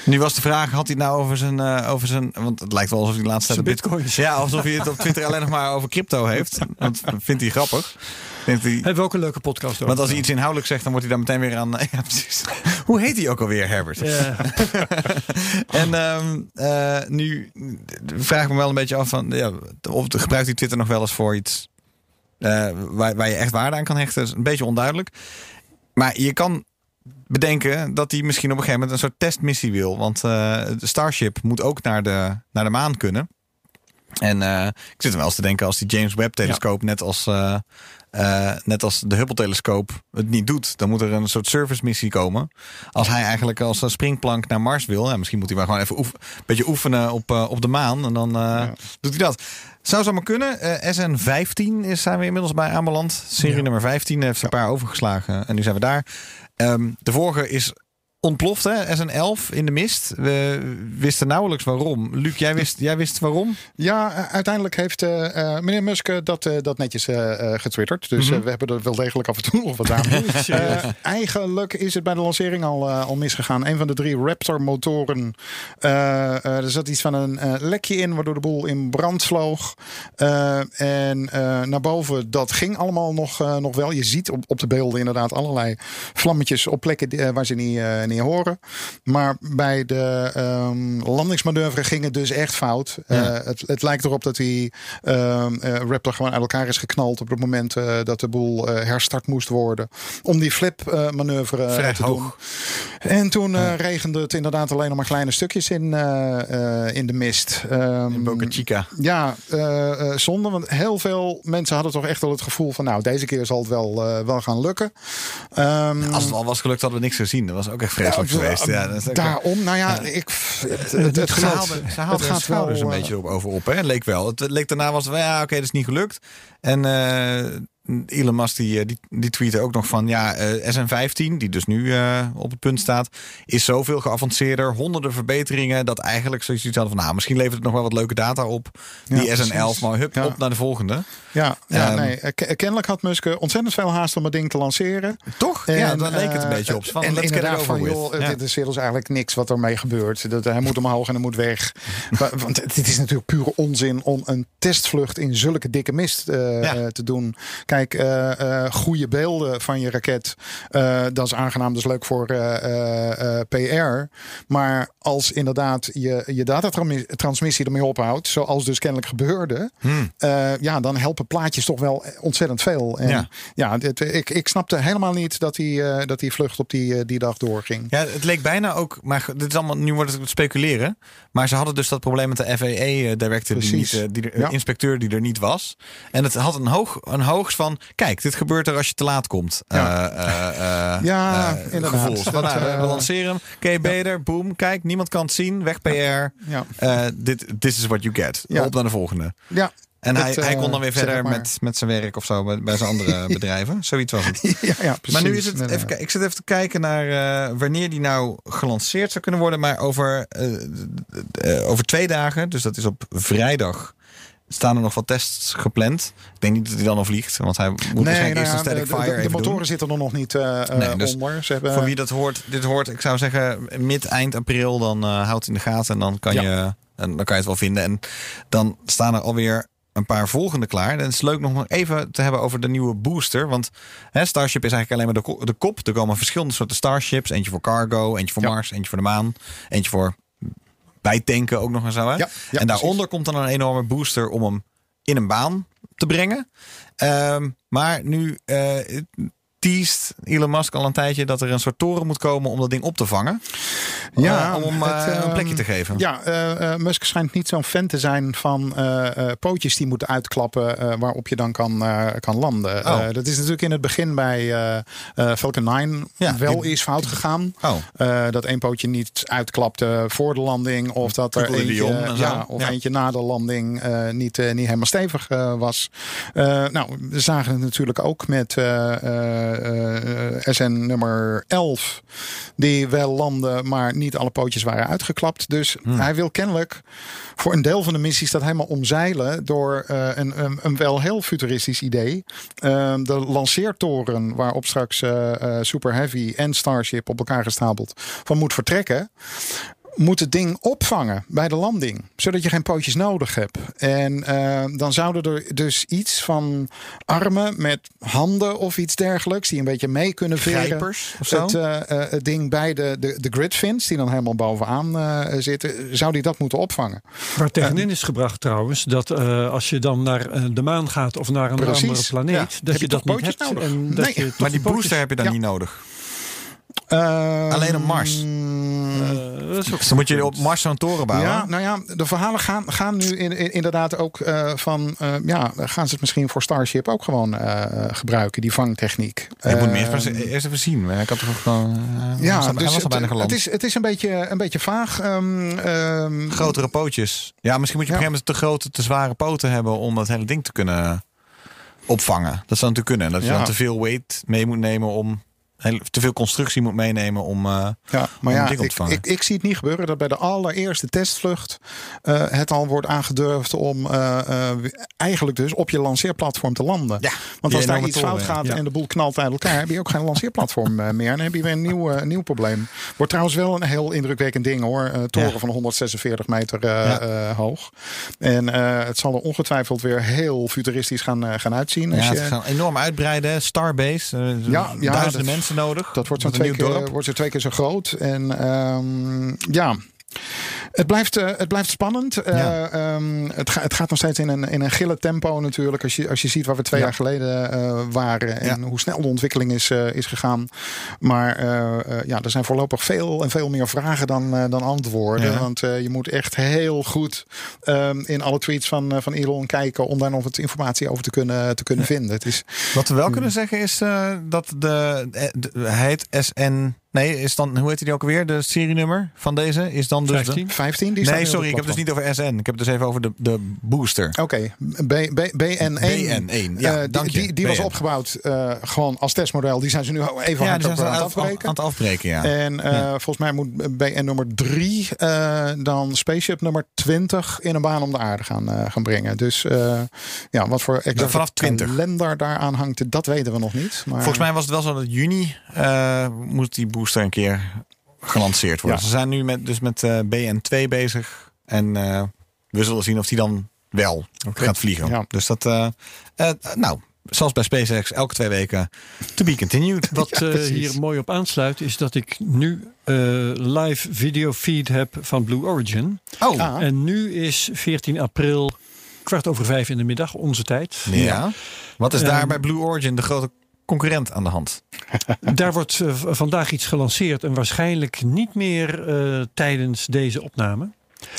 Nu was de vraag, had hij het nou over zijn, over zijn... Want het lijkt wel alsof hij de laatste tijd... Bitcoins. Ja, alsof hij het op Twitter alleen nog maar over crypto heeft. Want dat vindt hij grappig. Hij, Hebben we ook een leuke podcast over. want als hij iets inhoudelijk zegt, dan wordt hij daar meteen weer aan... Ja, precies. Hoe heet hij ook alweer, Herbert? Ja. En ehm, eh, nu vraag ik me wel een beetje af van, ja, of gebruikt hij Twitter nog wel eens voor iets eh, waar, waar je echt waarde aan kan hechten? Dat is een beetje onduidelijk. Maar je kan bedenken dat hij misschien op een gegeven moment een soort testmissie wil. Want eh, de Starship moet ook naar de, naar de maan kunnen. En eh, ik zit er wel eens te denken als die James Webb telescoop net als eh, eh, net als de Hubble-telescoop het niet doet, dan moet er een soort service missie komen. Als hij eigenlijk als een springplank naar Mars wil, ja, misschien moet hij maar gewoon even oef- een beetje oefenen op, op de maan. En dan doet hij dat. Zou zomaar kunnen. Eh, SN15 is, zijn we inmiddels bij aanbeland. Serie nummer 15 heeft een paar overgeslagen. En nu zijn we daar. Ehm, de vorige is ontploft, hè? SN11 in de mist. We wisten nauwelijks waarom. Luc, jij wist, jij wist waarom? Ja, uiteindelijk heeft eh, eh, meneer Musk eh, dat, dat netjes getwitterd. Dus Mhm. we hebben er wel degelijk af en toe nog wat aan. Eigenlijk is het bij de lancering al, al misgegaan. Een van de drie Raptor-motoren. er zat iets van een lekje in, waardoor de boel in brand vloog. En naar boven, dat ging allemaal nog, nog wel. Je ziet op, op de beelden inderdaad allerlei vlammetjes op plekken waar ze niet, horen. Maar bij de ehm, landingsmanoeuvre ging het dus echt fout. Ja. Eh, het, het lijkt erop dat die eh, Raptor gewoon uit elkaar is geknald op het moment eh, dat de boel herstart moest worden. Om die flip-manoeuvre eh, Vrij te hoog. doen. En toen regende het inderdaad alleen nog maar kleine stukjes in, in de mist. Ehm, In Boca Chica. ja, zonde. Want heel veel mensen hadden toch echt wel het gevoel van... nou, deze keer zal het wel, wel gaan lukken. Als het al was gelukt, hadden we niks gezien. Dat was ook echt vreselijk ja, geweest. Ja, dat is ook- daarom, nou ja, ik, het, het, gaat, ze haalden het schouders een eh, beetje op, over op. Hè? Leek wel. Het leek daarna was ja, oké, dat is niet gelukt. En eh, Elon Musk die, eh, die, die tweette ook nog van... ja, eh, SN15, die dus nu eh, op het punt staat... is zoveel geavanceerder, honderden verbeteringen... dat eigenlijk zoiets hadden van... nou, misschien levert het nog wel wat leuke data op. Die Ja, SN11, precies. maar hup, Ja. op naar de volgende. Ja, ja Ehm, nee. ke- Kennelijk had Musk ontzettend veel haast om het ding te lanceren. Toch? ja, daar leek het een beetje op. Van, en let's get van, joh, dit is dus eigenlijk niks wat ermee gebeurt. Dat, hij moet omhoog en hij moet weg. Want dit is natuurlijk pure onzin om een testvlucht in zulke dikke mist te doen. Kijk, eh, goede beelden van je raket, eh, dat is aangenaam, dat is leuk voor PR. Maar als inderdaad je, je datatransmissie ermee ophoudt, zoals dus kennelijk gebeurde, Hmm. ja, dan helpen plaatjes toch wel ontzettend veel. En Ja. ja, dit, ik, ik snapte helemaal niet dat die, dat die vlucht op die, die dag doorging. Ja, het leek bijna ook, maar dit is allemaal, nu wordt het speculeren. Maar ze hadden dus dat probleem met de FAA-director, die, niet, die er- Ja. inspecteur die er niet was. En het had een, hoog, een hoogs van, kijk, dit gebeurt er als je te laat komt. Ja. Eh, eh, Ja, eh, inderdaad. Gevoel. Van, nou, we, lanceren hem, oké, beter, boom, kijk, niemand kan het zien, weg PR. Ja, dit this is what you get. Op naar de volgende. ja. En Dat, hij, hij kon dan weer verder met, met zijn werk of zo bij, bij zijn andere bedrijven. Zoiets was het. ja, ja precies. Maar nu is het, even, ik zit even te kijken naar wanneer die nou gelanceerd zou kunnen worden. Maar over, over twee dagen, dus dat is op vrijdag staan er nog wat tests gepland. Ik denk niet dat hij dan nog vliegt, want hij moet waarschijnlijk eerst een nou static de- fire de, de doen. motoren zitten er nog niet Nee, dus onder. Ze hebben, Voor wie dat hoort, dit hoort, ik zou zeggen mid eind april, dan eh houdt in de gaten en dan kan Ja. je en dan kan je het wel vinden. En dan staan er alweer een paar volgende klaar. En het is leuk nog maar even te hebben over de nieuwe booster. Want hè, Starship is eigenlijk alleen maar de, ko- de kop. Er komen verschillende soorten Starships. Eentje voor cargo, eentje voor Ja. Mars, eentje voor de maan. Eentje voor bijtanken ook nog en zo. Hè? Ja, ja, en daaronder precies. komt dan een enorme booster om hem in een baan te brengen. Ehm, maar nu eh teest Elon Musk al een tijdje dat er een soort toren moet komen om dat ding op te vangen. Ja, Eh, om eh, het, een ehm, plekje te geven. Ja, eh, eh, Musk schijnt niet zo'n fan te zijn van eh, eh, pootjes die moeten uitklappen eh, waarop je dan kan, eh, kan landen. Oh. Eh, dat is natuurlijk in het begin bij eh, eh, Falcon 9 Ja, wel die- eens fout gegaan. Oh. Eh, dat één pootje niet uitklapte voor de landing. Of dat er eentje, ja, of Ja. eentje na de landing eh, niet, eh, niet helemaal stevig eh, was. Eh, nou, we zagen het natuurlijk ook met eh, eh, eh, SN nummer 11. Die wel landde, maar niet alle pootjes waren uitgeklapt. Dus Hmm. hij wil kennelijk voor een deel van de missies dat helemaal omzeilen door eh, een, een, een wel heel futuristisch idee. Eh, de lanceertoren waarop straks eh, eh, Super Heavy en Starship op elkaar gestapeld van moet vertrekken moet het ding opvangen bij de landing. Zodat je geen pootjes nodig hebt. En eh, dan zouden er dus iets van armen met handen of iets dergelijks. Die een beetje mee kunnen veren. Grijpers of zo? Het, eh, eh, het ding bij de, de, de grid fins. Die dan helemaal bovenaan eh, zitten. Zou die dat moeten opvangen? Waar tegenin is gebracht trouwens, dat eh, als je dan naar de maan gaat of naar een Precies, andere planeet, ja. dat Heb je je dat niet hebt. nodig? En dat Nee, je tot Maar die pootjes- booster heb je dan ja. niet nodig. Eh, Alleen op Mars. Eh, Dus dan moet je op. Mars zo'n toren bouwen. Ja, nou ja, de verhalen gaan, gaan nu in, in- inderdaad ook eh, van... eh, ja, gaan ze het misschien voor Starship ook gewoon eh, gebruiken, die vangtechniek. je moet Eh, me eerst, eerst even zien. Ik had toch gewoon... Ja, was dus was al bijna het, geland. het, is, het is een beetje, een beetje vaag. ehm, ehm, Grotere pootjes. Ja, misschien moet je op een gegeven moment te grote, te zware poten hebben om dat hele ding te kunnen opvangen. Dat zou natuurlijk kunnen. En dat je Ja. dan te veel weight mee moet nemen om te veel constructie moet meenemen om. eh, Ja, maar om ja, ik, ik, ik zie het niet gebeuren dat bij de allereerste testvlucht eh, het al wordt aangedurfd om eh, eigenlijk dus op je lanceerplatform te landen. Ja, Want als daar iets fout gaat ja. en de boel knalt uit elkaar, heb je ook geen lanceerplatform meer. En dan heb je weer een nieuw, nieuw probleem. Wordt trouwens wel een heel indrukwekkend ding hoor. Toren Ja. van 146 meter hoog. En het zal er ongetwijfeld weer heel futuristisch gaan, gaan uitzien. als ja, je- het gaan enorm uitbreiden. Starbase. Ja, duizenden dat- mensen nodig. Dat wordt zo'n twee, keer- dorp. wordt zo twee keer zo groot. En ehm, ja. Het blijft, eh, het blijft spannend. Eh, ehm, het, ga- het gaat nog steeds in een, in een gille tempo natuurlijk. Als je, als je ziet waar we twee Ja. jaar geleden eh, waren. En Ja. hoe snel de ontwikkeling is, is gegaan. Maar ja, er zijn voorlopig veel en veel meer vragen dan, dan antwoorden. Want je moet echt heel goed ehm, in alle tweets van, van Elon kijken. Om daar nog wat informatie over te kunnen, te kunnen vinden. Het is, Wat we wel kunnen zeggen is dat de, de- hij heet SN. Nee, is dan, hoe heet die ook alweer? De serienummer van deze is dan dus. de- 15? 15? Die nee, sorry, ik heb het dus niet over SN. Ik heb het dus even over de, de booster. Oké, B- B- BN1. BN1, ja, Eh, die- dank je. die, die was opgebouwd eh, gewoon als testmodel. Die zijn ze nu even Ja, die hard zijn op ze aan aan, het het af- afbreken. aan het afbreken, ja. En eh, volgens mij moet BN nummer 3 dan Spaceship nummer 20 in een baan om de aarde gaan, eh, gaan brengen. Dus eh, ja, wat voor exact vanaf 20. kalender daaraan hangt, dat weten we nog niet. Maar, Volgens mij was het wel zo dat juni eh, moet die booster een keer gelanceerd worden. Ja. Ze zijn nu met, dus met eh, BN2 bezig. En eh, we zullen zien of die dan wel gaat vliegen. Ja. Dus dat, eh, nou, zoals bij SpaceX, elke twee weken to be continued. Wat Ja, eh, hier mooi op aansluit is dat ik nu eh, live video feed heb van Blue Origin. Oh, Ah. En nu is 14 april kwart over vijf in de middag, onze tijd. ja. Wat is daar bij Blue Origin de grote concurrent aan de hand? Daar wordt eh, vandaag iets gelanceerd en waarschijnlijk niet meer eh, tijdens deze opname.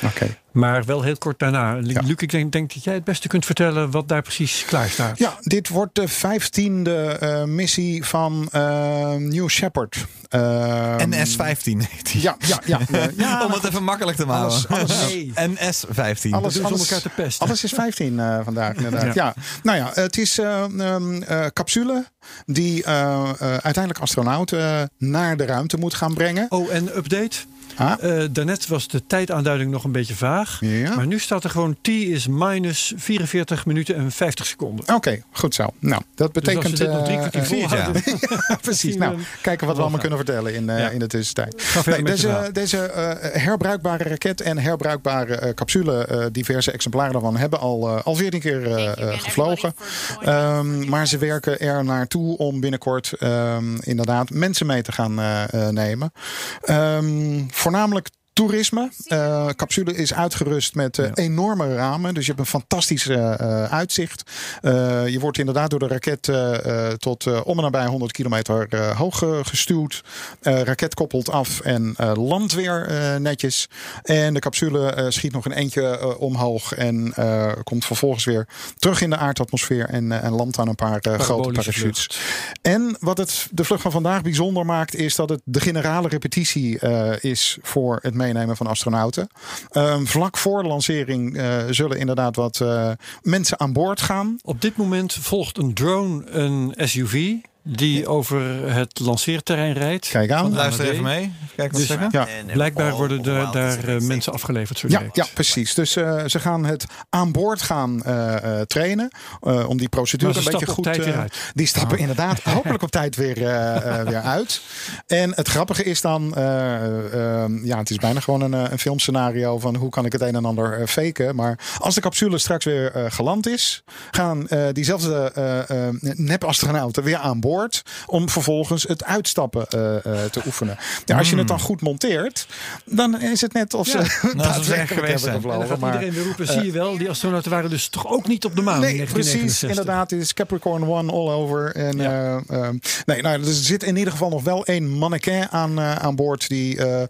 Oké. Maar wel heel kort daarna. Luc, Ja. ik denk, denk dat jij het beste kunt vertellen wat daar precies klaar staat. Ja, dit wordt de vijftiende eh, missie van eh, New Shepard. Ehm, NS15 heet die. Ja, ja, ja. ja Om het even makkelijk te maken. Alles- alles- Nee. NS15. Alles, ze om elkaar te pesten. alles is 15 eh, vandaag inderdaad. Ja. Ja. nou ja, het is eh, capsule die uiteindelijk astronauten naar de ruimte moet gaan brengen. Oh, en update. Ah. Eh, daarnet was de tijdaanduiding nog een beetje vaag. Ja. Maar nu staat er gewoon T is minus 44 minuten en 50 seconden. Oké, goed zo. Nou, dat Dus als betekent... we dit nog drie eh, kwartier eh, volhouden... Precies. zien Nou, kijken wat we allemaal kunnen vertellen in, eh, Ja. in de tussentijd. Nee, deze deze herbruikbare raket en herbruikbare eh, capsule, diverse exemplaren daarvan, hebben al, eh, al 14 keer gevlogen. Ehm, maar ze werken er naartoe om binnenkort ehm, inderdaad mensen mee te gaan eh, eh, nemen. Voornamelijk toerisme. Eh capsule is uitgerust met eh, enorme ramen. Dus je hebt een fantastisch eh, uitzicht. Je wordt inderdaad door de raket tot om en nabij 100 kilometer hoog. Eh, raket koppelt af en landt weer netjes. En de capsule schiet nog een eentje omhoog. En komt vervolgens weer terug in de aardatmosfeer. En, en landt aan een paar grote parachutes. vlucht. En wat het de vlucht van vandaag bijzonder maakt, is dat het de generale repetitie is voor het meenemen van astronauten. Ehm, vlak voor de lancering eh, zullen inderdaad wat eh, mensen aan boord gaan. Op dit moment volgt een drone een SUV die over het lanceerterrein rijdt. Kijk aan. Luister even mee. Even kijken wat ze Dus- zeggen. Ja. Blijkbaar worden daar eh, mensen afgeleverd zo Ja, direct. ja, precies. Dus eh, ze gaan het aan boord gaan eh, eh, trainen. eh, om die procedure een beetje goed eh. Die stappen inderdaad hopelijk op tijd weer, weer uit. En het grappige is dan, ja, het is bijna gewoon een, een filmscenario van hoe kan ik het een en ander eh, faken. Maar als de capsule straks weer eh, geland is, gaan eh, diezelfde nepastronauten weer aan boord om vervolgens het uitstappen eh, eh, te oefenen. Ja, als je het dan goed monteert, dan is het net of ze Ja. Nou, daadwerkelijk hebben dan gevlogen. gaat Maar, iedereen weer roepen, zie je wel, die astronauten waren dus toch ook niet op de maan in Nee, precies. 1969. Inderdaad, het is Capricorn One all over. En, Ja. eh, eh, nee, nou, er zit in ieder geval nog wel één mannequin aan, eh, aan boord... die eh, eh,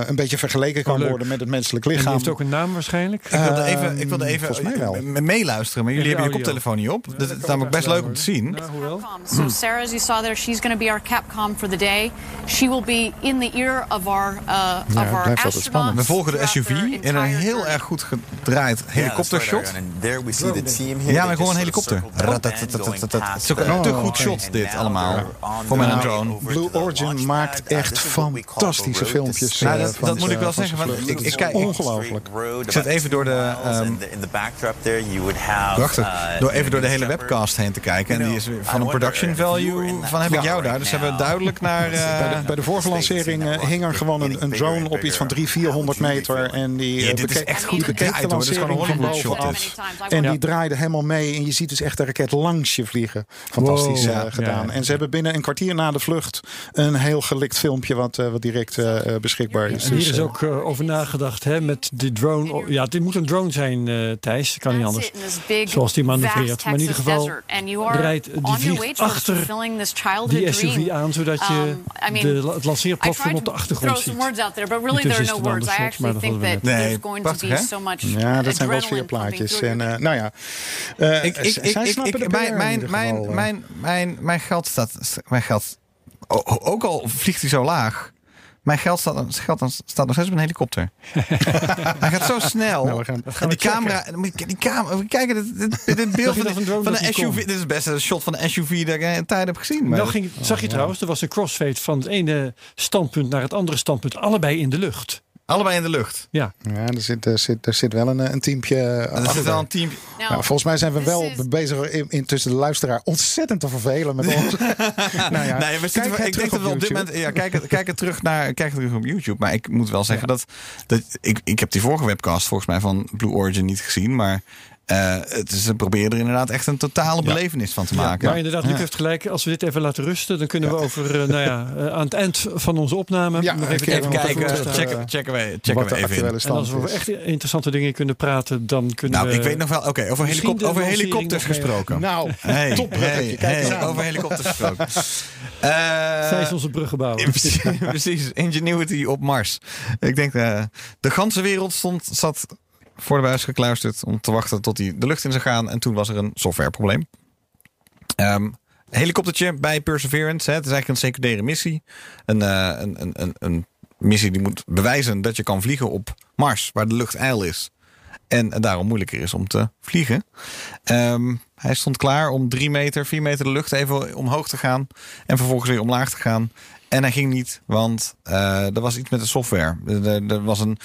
eh, een beetje vergeleken kan Oh, leuk. worden met het menselijk En die lichaam. heeft ook een naam waarschijnlijk. Ik wilde even, Ehm, ik wilde even meeluisteren, maar jullie hebben je audio. koptelefoon niet op. Dat is namelijk best leuk om te zien. Nou, hoewel. So Sarah, as you saw there, she's going to be our Capcom for the day. She will be in the ear of our uh, of het our astronauts. We volgen de SUV in een heel erg goed gedraaid helikoptershot. Ja, maar gewoon een of helikopter. Het is ook te goed shot dit allemaal. Voor mijn drone. Blue Origin maakt echt fantastische filmpjes, to Nou, eh, dat, moet ik wel zeggen. Want ik, ik, kijk, Ongelooflijk. Ik zit even door de, ehm, in the, in the backdrop there you would have Prachtig. uh, Door even door de hele webcast heen te kijken. En die is van een production value van heb ik jou daar. Dus hebben we duidelijk naar... eh, Bij de, bij de vorige lancering eh, hing er gewoon een, een drone op iets van 300, 400 meter. En die, Ja, eh, dit is bekeek- echt goed gedraaid, de hoor. Dit is gewoon een bovenaf. En die draaide helemaal mee. En je ziet dus echt de raket langs je vliegen. Fantastisch Wow. Ja, gedaan. ja, ja. En ze hebben binnen een kwartier na de vlucht een heel gelikt filmpje wat, eh, wat direct beschikbaar is. En hier Dus, is ook over nagedacht hè, met die drone. Oh, Ja, dit moet een drone zijn, eh Thijs. Dat kan niet anders. Zoals die manoeuvreert. Maar in ieder geval rijdt die vliegt achter die SUV aan, zodat je Um, de, het lanceerplatform op de achtergrond ziet. Intussen there are is het maar actually dat think hadden we that net. Nee, there's going to prachtig, be hè? so much ja, dat zijn wel sfeerplaatjes. En eh, nou ja, eh, ik, de mijn, mijn, geval, mijn, eh. mijn, mijn, mijn geld staat... Mijn geld... Ook al vliegt hij zo laag... Mijn geld staat, geld staat nog steeds op een helikopter. Hij gaat zo snel. Nou, we gaan- en die camera, die camera, we kijken dit, dit, dit beeld van, een een niet SUV. Dit is het beste shot van een SUV dat ik in tijd heb gezien. Maar Nou ging, zag je trouwens, er was een crossfade van het ene standpunt naar het andere standpunt. Allebei in de lucht. Allebei in de lucht. Ja, Ja, er zit, er zit, er zit wel een, een teampje eh, er achter. zit wel een team. Now, Nou, volgens mij zijn we wel is- bezig in, intussen de luisteraar ontzettend te vervelen met ons. nou ja, Nee, we zitten, ik denk dat we op dit moment. Ja, kijk, het- kijk het terug naar. Kijk het terug op YouTube. Maar ik moet wel zeggen dat. dat ik, ik heb die vorige webcast volgens mij van Blue Origin niet gezien. Maar eh, het is, ze proberen er inderdaad echt een totale belevenis van te maken. maar inderdaad, Luc heeft gelijk. Als we dit even laten rusten, dan kunnen we over, eh, nou ja, eh, aan het eind van onze opname Ja, nog even even kijken, checken, checken we, checken we even in. En als we over echt interessante dingen kunnen praten, dan kunnen Nou, we... ik weet nog wel. Oké, over, helikop- over helikopters gesproken. Nou, Hey, topbruggetje. hey, over helikopters gesproken. Eh, Zij is onze bruggenbouwer. Precies, precies, Ingenuity op Mars. Ik denk, de ganse wereld stond, zat voor de buis gekluisterd om te wachten tot hij de lucht in zou gaan. En toen was er een softwareprobleem. Ehm helikoptertje bij Perseverance. Hè, het is eigenlijk een secundaire missie. Een, eh, een, een, een, een missie die moet bewijzen dat je kan vliegen op Mars, waar de lucht ijl is. En daarom moeilijker is om te vliegen. Ehm, hij stond klaar om drie meter, vier meter de lucht even omhoog te gaan. En vervolgens weer omlaag te gaan. En hij ging niet, want eh, er was iets met de software. Er, er- er was een,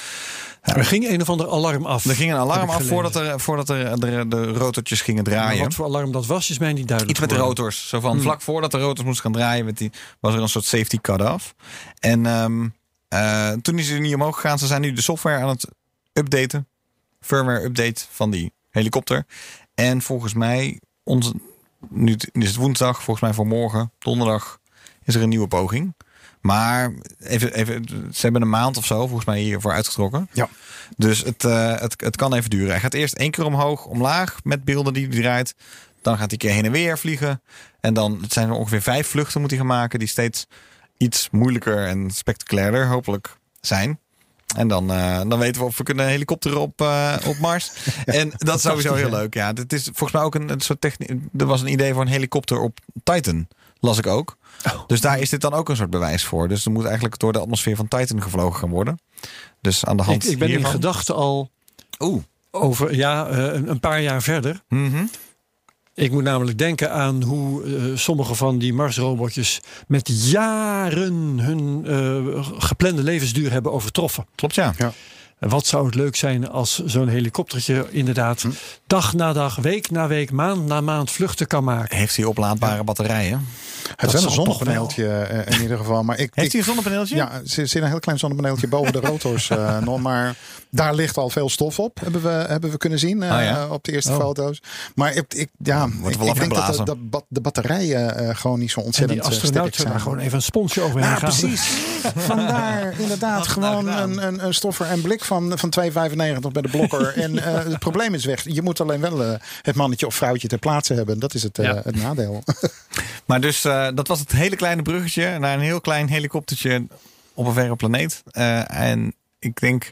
Er ging een of ander alarm af. er ging een alarm af voordat, er, voordat er de, de rotortjes gingen Maar draaien. wat voor alarm dat was, is mij niet duidelijk. Iets met de rotors. Zo van vlak voordat de rotors moesten gaan draaien, die, was er een soort safety cut-off. En ehm, eh, toen is hij niet omhoog gegaan. Ze zijn nu de software aan het updaten. Firmware update van die helikopter. En volgens mij, onze, nu is het woensdag, volgens mij voor morgen, donderdag, is er een nieuwe poging. Maar even, even, ze hebben een maand of zo volgens mij hiervoor uitgetrokken. Ja. Dus het, eh, het, het kan even duren. Hij gaat eerst één keer omhoog, omlaag met beelden die hij draait. Dan gaat hij keer heen en weer vliegen. En dan het zijn er ongeveer vijf vluchten moet hij gaan maken. Die steeds iets moeilijker en spectaculairder hopelijk zijn. En dan, eh, dan weten we of we kunnen helikopteren op, eh, op Mars. en dat is sowieso heel leuk. Ja, dit is volgens mij ook een, een soort techniek. Er was een idee voor een helikopter op Titan. Las ik ook. Dus daar is dit dan ook een soort bewijs voor. Dus er moet eigenlijk door de atmosfeer van Titan gevlogen gaan worden. Dus aan de hand Ik, ik ben in hiervan. gedachten al Oeh. over ja, eh, een, paar jaar verder. Mhm. Ik moet namelijk denken aan hoe eh, sommige van die Marsrobotjes met jaren hun eh, geplande levensduur hebben overtroffen. Klopt ja. En wat zou het leuk zijn als zo'n helikoptertje inderdaad Hm. dag na dag, week na week, maand na maand vluchten kan maken. Heeft hij oplaadbare batterijen? Het is wel een zonnepaneeltje eh, in ieder geval. Maar ik, Heeft hij een zonnepaneeltje? Ja, er zit een heel klein zonnepaneeltje boven de rotors eh, nog. Maar daar ligt al veel stof op, hebben we, hebben we kunnen zien eh, Ah, ja? op de eerste Oh. foto's. Maar ik, ik, ja, ik, wel ik denk dat de, batterijen eh, gewoon niet zo En ontzettend die eh, astronaut sterk zou zijn. daar gewoon even een sponsje overheen gaan. precies. Vandaar inderdaad gewoon een, een, een stoffer en blik van, van 2,95 bij de blokker. en eh, het probleem is weg. Je moet alleen wel eh, het mannetje of vrouwtje ter plaatse hebben. Dat is het, eh, Ja. het nadeel. Maar dus dat was het hele kleine bruggetje naar een heel klein helikoptertje op een verre planeet. En ik denk,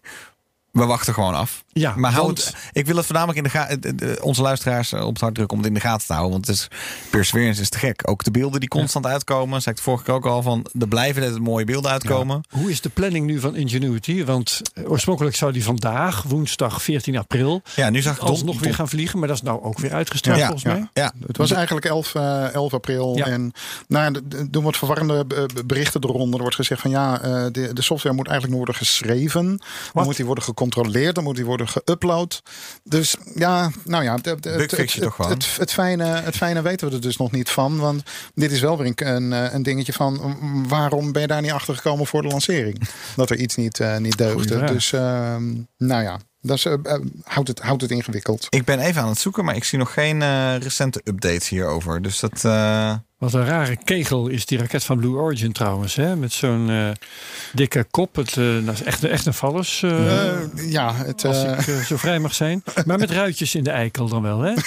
we wachten gewoon af. Ja, maar hou want- het, ik wil het voornamelijk in de gaten, onze luisteraars eh, op het hart drukken om het in de gaten te houden. Want het is, Perseverance is te gek. Ook de beelden die constant uitkomen, zei ik vorige keer ook al van, er blijven net mooie beelden uitkomen. Hoe is de planning nu van Ingenuity? Want eh, oorspronkelijk zou die vandaag, woensdag 14 april, Ja, nu zag ik alsnog Don- weer gaan vliegen. Maar dat is nou ook weer uitgesteld Ja, volgens ja. mij. Ja, Het was eigenlijk 11, eh, 11 april. Ja. En nou, d- doen wat verwarrende eh, berichten eronder. Er wordt gezegd van ja, eh, de, de software moet eigenlijk nog worden geschreven. Dan moet die worden gecontroleerd. Dan moet die worden geüpload. Dus ja, nou ja, de- de- het, het, het, het, fijne, het fijne weten we er dus nog niet van. Want dit is wel weer een, een, dingetje van waarom ben je daar niet achter gekomen voor de lancering? Dat er iets niet, eh, niet deugde. Dus ehm, nou ja, dat is, eh, eh, houdt, het, houdt het ingewikkeld. ik ben even aan het zoeken, maar ik zie nog geen recente updates hierover. Dus dat... Wat een rare kegel is die raket van Blue Origin trouwens. Hè? Met zo'n eh, dikke kop. Het, eh, dat is echt, echt een vallus. eh, ja, het, als ik zo vrij mag zijn. Maar met ruitjes in de eikel dan wel. Hè?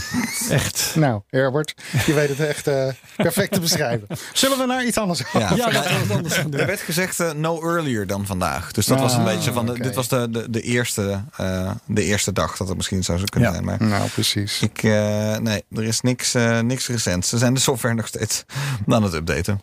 echt. Nou, Herbert, je weet het echt eh, perfect te beschrijven. Zullen we naar iets anders gaan? Ja, Ja, dat we wat anders gaan doen. Er werd gezegd eh, no earlier dan vandaag. Dus dat Ah, was een beetje van. De. Dit was de, de, de, eerste, eh, de eerste dag dat het misschien zou kunnen Ja. zijn. Maar Nou, precies. ik, eh, nee, er is niks, eh, niks recents. Ze zijn de software nog steeds aan het updaten.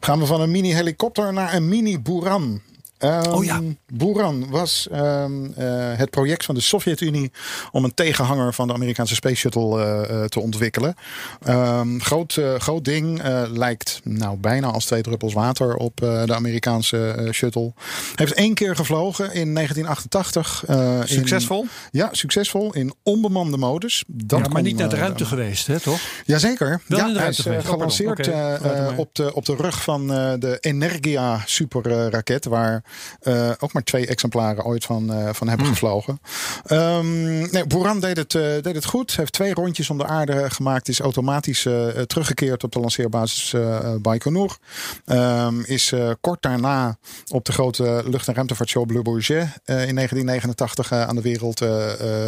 Gaan we van een mini-helikopter naar een mini-boeran. Ehm, Oh ja. Buran was ehm, eh, het project van de Sovjet-Unie om een tegenhanger van de Amerikaanse Space Shuttle eh, eh, te ontwikkelen. Ehm, groot, groot ding, lijkt nou bijna als twee druppels water op de Amerikaanse shuttle. Heeft één keer gevlogen in 1988. eh, in- Succesvol? ja, succesvol in onbemande modus. Dat Ja, maar kon, niet naar de ruimte geweest, hè, toch? Jazeker. Wel ja, in de hij ruimte is geweest. Pardon. gelanceerd op, de, op de rug van de Energia superraket. waar eh, ook maar twee exemplaren ooit van, eh, van hebben gevlogen. Ehm nee, Buran deed het, eh, deed het goed. Heeft twee rondjes om de aarde gemaakt. Is automatisch teruggekeerd op de lanceerbasis Baikonur. Ehm, is kort daarna op de grote lucht- en ruimtevaartshow Le Bourget in 1989 eh, aan de wereld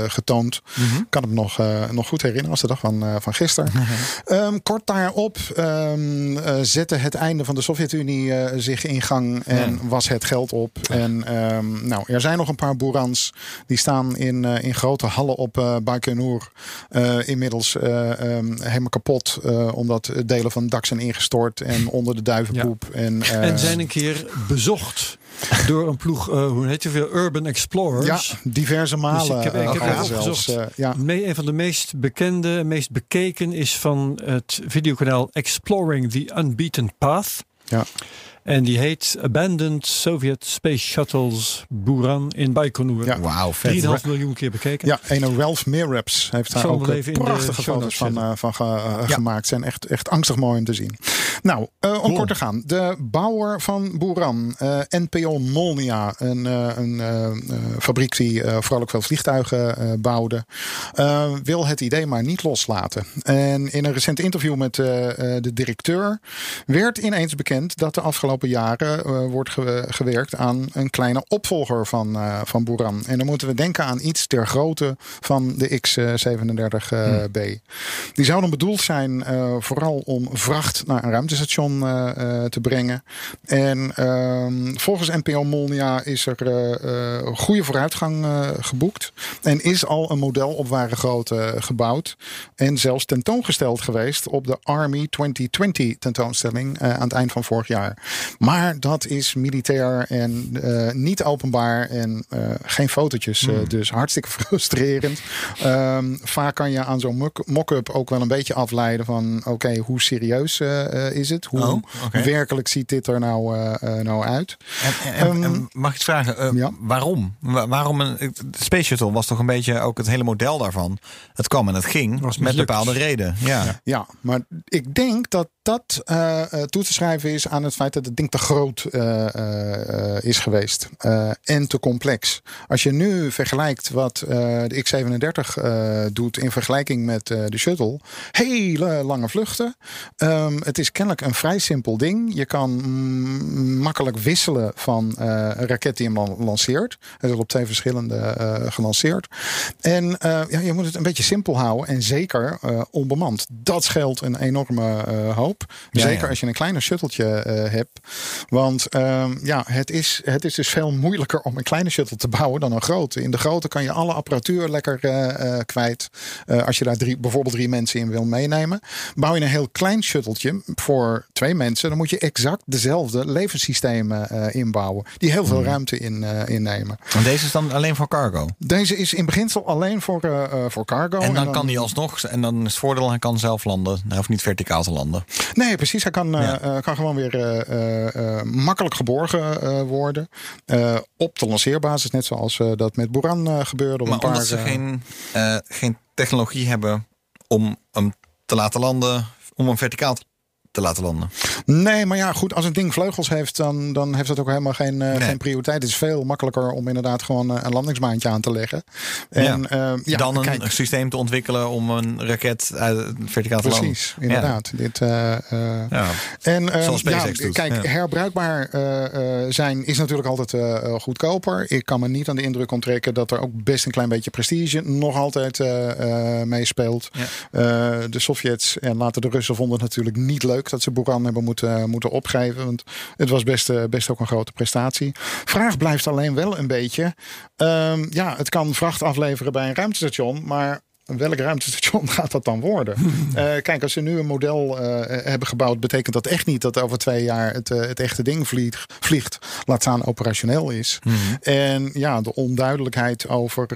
getoond. Mhm. Kan het nog, nog goed herinneren als de dag van, van gisteren. Ehm, kort daarop zette het einde van de Sovjet-Unie zich in gang en was het geld op. En ehm, nou, er zijn nog een paar Boerans die staan in, eh, in grote hallen op Baikonur. Eh, inmiddels eh, ehm, helemaal kapot, omdat delen van het dak zijn ingestort en onder de duivenpoep. En, En zijn een keer bezocht door een ploeg, hoe heet het weer, Urban Explorers. Ja, diverse Dus malen. ik heb, ik heb even zelfs, ja. Me- een van de meest bekende en meest bekeken is van het videokanaal Exploring the Unbeaten Path. Ja. En die heet Abandoned Soviet Space Shuttles Buran in Baikonur. Ja. Wauw, 3,5 vet. miljoen keer bekeken. Ja, en Ralph Miraps heeft daar ook eh, even in de prachtige foto's van, eh, van ge- eh, Ja. gemaakt. Zijn echt, echt angstig mooi om te zien. Nou, eh, om kort te gaan. De bouwer van Buran, eh, NPO Molnia, een, eh, een fabriek die eh, vooral ook veel vliegtuigen eh, bouwde, eh, wil het idee maar niet loslaten. En in een recent interview met eh, eh, de directeur werd ineens bekend dat de afgelopen jaren eh, wordt ge- gewerkt aan een kleine opvolger van, eh, van Buran. En dan moeten we denken aan iets ter grootte van de X-37B. Die zou dan bedoeld zijn eh, vooral om vracht naar een ruimtestation eh, eh, te brengen. En ehm, volgens NPO Molnia is er eh, eh, goede vooruitgang eh, geboekt. En is al een model op ware grootte gebouwd. En zelfs tentoongesteld geweest op de Army 2020 tentoonstelling eh, aan het eind van vorig jaar. Maar dat is militair en eh, niet openbaar en eh, geen fotootjes. eh, dus hartstikke frustrerend. Ehm, vaak kan je aan zo'n mock- mock-up ook wel een beetje afleiden van oké, hoe serieus is het? Hoe Oh, werkelijk ziet dit er nou, nou uit? En, en- en- Ehm, en mag ik het vragen, ja. waarom? Wa- waarom een, de Space Shuttle was toch een beetje ook het hele model daarvan. Het kwam en het ging Was met bepaalde reden. Ja. Ja, maar ik denk dat dat eh, toe te schrijven is aan het feit dat het ding te groot eh, is geweest. En te complex. Als je nu vergelijkt wat de X-37 eh, doet in vergelijking met de shuttle. Hele lange vluchten. Ehm, het is kennelijk een vrij simpel ding. Je kan mm, makkelijk wisselen van een raket die hem lan- lanceert. Hij is op twee verschillende gelanceerd. En ja, je moet het een beetje simpel houden. En zeker onbemand. Dat scheelt een enorme hoop. Zeker ja. als je een kleiner shuttletje eh, hebt. Want ehm, ja, het is, het is dus veel moeilijker om een kleine shuttle te bouwen dan een grote. In de grote kan je alle apparatuur lekker eh, eh, kwijt. Als je daar drie, bijvoorbeeld drie mensen in wil meenemen. Bouw je een heel klein shuttletje voor twee mensen. Dan moet je exact dezelfde levenssystemen inbouwen. Die heel Hmm. veel ruimte in, innemen. En deze is dan alleen voor cargo. Deze is in beginsel alleen voor, voor cargo. En dan kan die alsnog, en dan is het voordeel, hij kan zelf landen. Hij hoeft niet verticaal te landen. Nee, precies. Hij kan, eh, Ja. eh, kan gewoon weer eh, makkelijk geborgen worden. Op de lanceerbasis, net zoals dat met Buran gebeurde. Op Maar een paar, omdat ze geen, geen technologie hebben om hem te laten landen, om hem verticaal te laten landen. Nee, maar ja, goed. Als een ding vleugels heeft, dan, dan heeft dat ook helemaal geen, eh, Nee. geen prioriteit. Het is veel makkelijker om inderdaad gewoon eh, een landingsmaantje aan te leggen. En, Ja. eh, ja, dan een kijk, systeem te ontwikkelen om een raket uit, verticaal te landen. Precies, inderdaad. Dit, Ja. En Zoals ja, SpaceX doet, kijk, herbruikbaar zijn is natuurlijk altijd goedkoper. Ik kan me niet aan de indruk onttrekken dat er ook best een klein beetje prestige nog altijd meespeelt. De Sovjets en later de Russen vonden het natuurlijk niet leuk dat ze Buran hebben moeten, moeten opgeven. Want het was best, eh, best ook een grote prestatie. Vraag blijft alleen wel een beetje. ehm, ja, het kan vracht afleveren bij een ruimtestation, maar welk ruimtestation gaat dat dan worden? Eh, kijk, als ze nu een model eh, hebben gebouwd, betekent dat echt niet dat over twee jaar het, het echte ding vliegt, vliegt, laat staan operationeel is. En ja, de onduidelijkheid over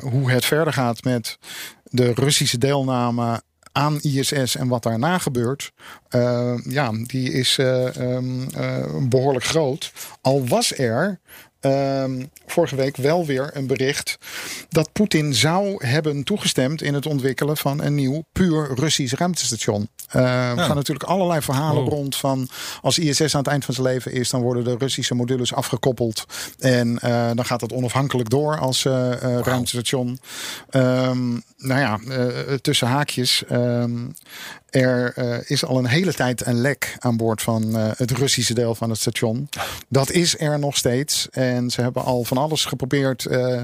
hoe het verder gaat met de Russische deelname aan ISS en wat daarna gebeurt, eh, ja, die is eh, ehm, eh, behoorlijk groot. Al was er ehm, vorige week wel weer een bericht dat Poetin zou hebben toegestemd in het ontwikkelen van een nieuw puur Russisch ruimtestation. Eh, Er gaan natuurlijk allerlei verhalen Oh. rond van als ISS aan het eind van zijn leven is, dan worden de Russische modules afgekoppeld en eh, dan gaat het onafhankelijk door als eh, ruimtestation. Ehm, nou ja, tussen haakjes. ehm, er eh, is al een hele tijd een lek aan boord van eh, het Russische deel van het station. Dat is er nog steeds. En ze hebben al van alles geprobeerd eh,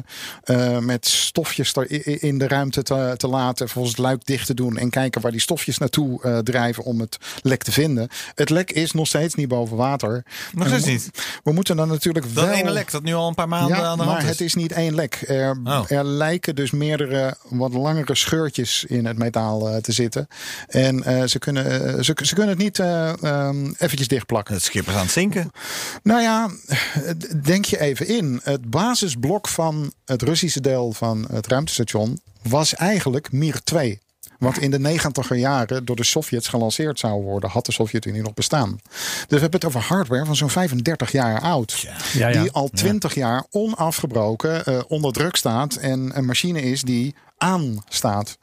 met stofjes in de ruimte te, te laten. Volgens het luik dicht te doen en kijken waar die stofjes naartoe drijven om het lek te vinden. Het lek is nog steeds niet boven water. Nog steeds niet. We moeten dan natuurlijk Dat wel... ene lek dat nu al een paar maanden Ja, aan de maar hand is. het is niet één lek. Er, Oh. er lijken dus meerdere wat langere scheurtjes in het metaal te zitten. En eh, ze, kunnen, eh, ze, ze kunnen het niet eh ehm, eventjes dichtplakken. Het schip is aan het zinken. Nou ja, denk je even in. Het basisblok van het Russische deel van het ruimtestation was eigenlijk Mir 2. Wat in de negentiger jaren door de Sovjets gelanceerd zou worden, had de Sovjet-Unie nog bestaan. Dus we hebben het over hardware van zo'n 35 jaar oud. Ja, ja. Die al 20 jaar onafgebroken eh, onder druk staat. En een machine is die aanstaat.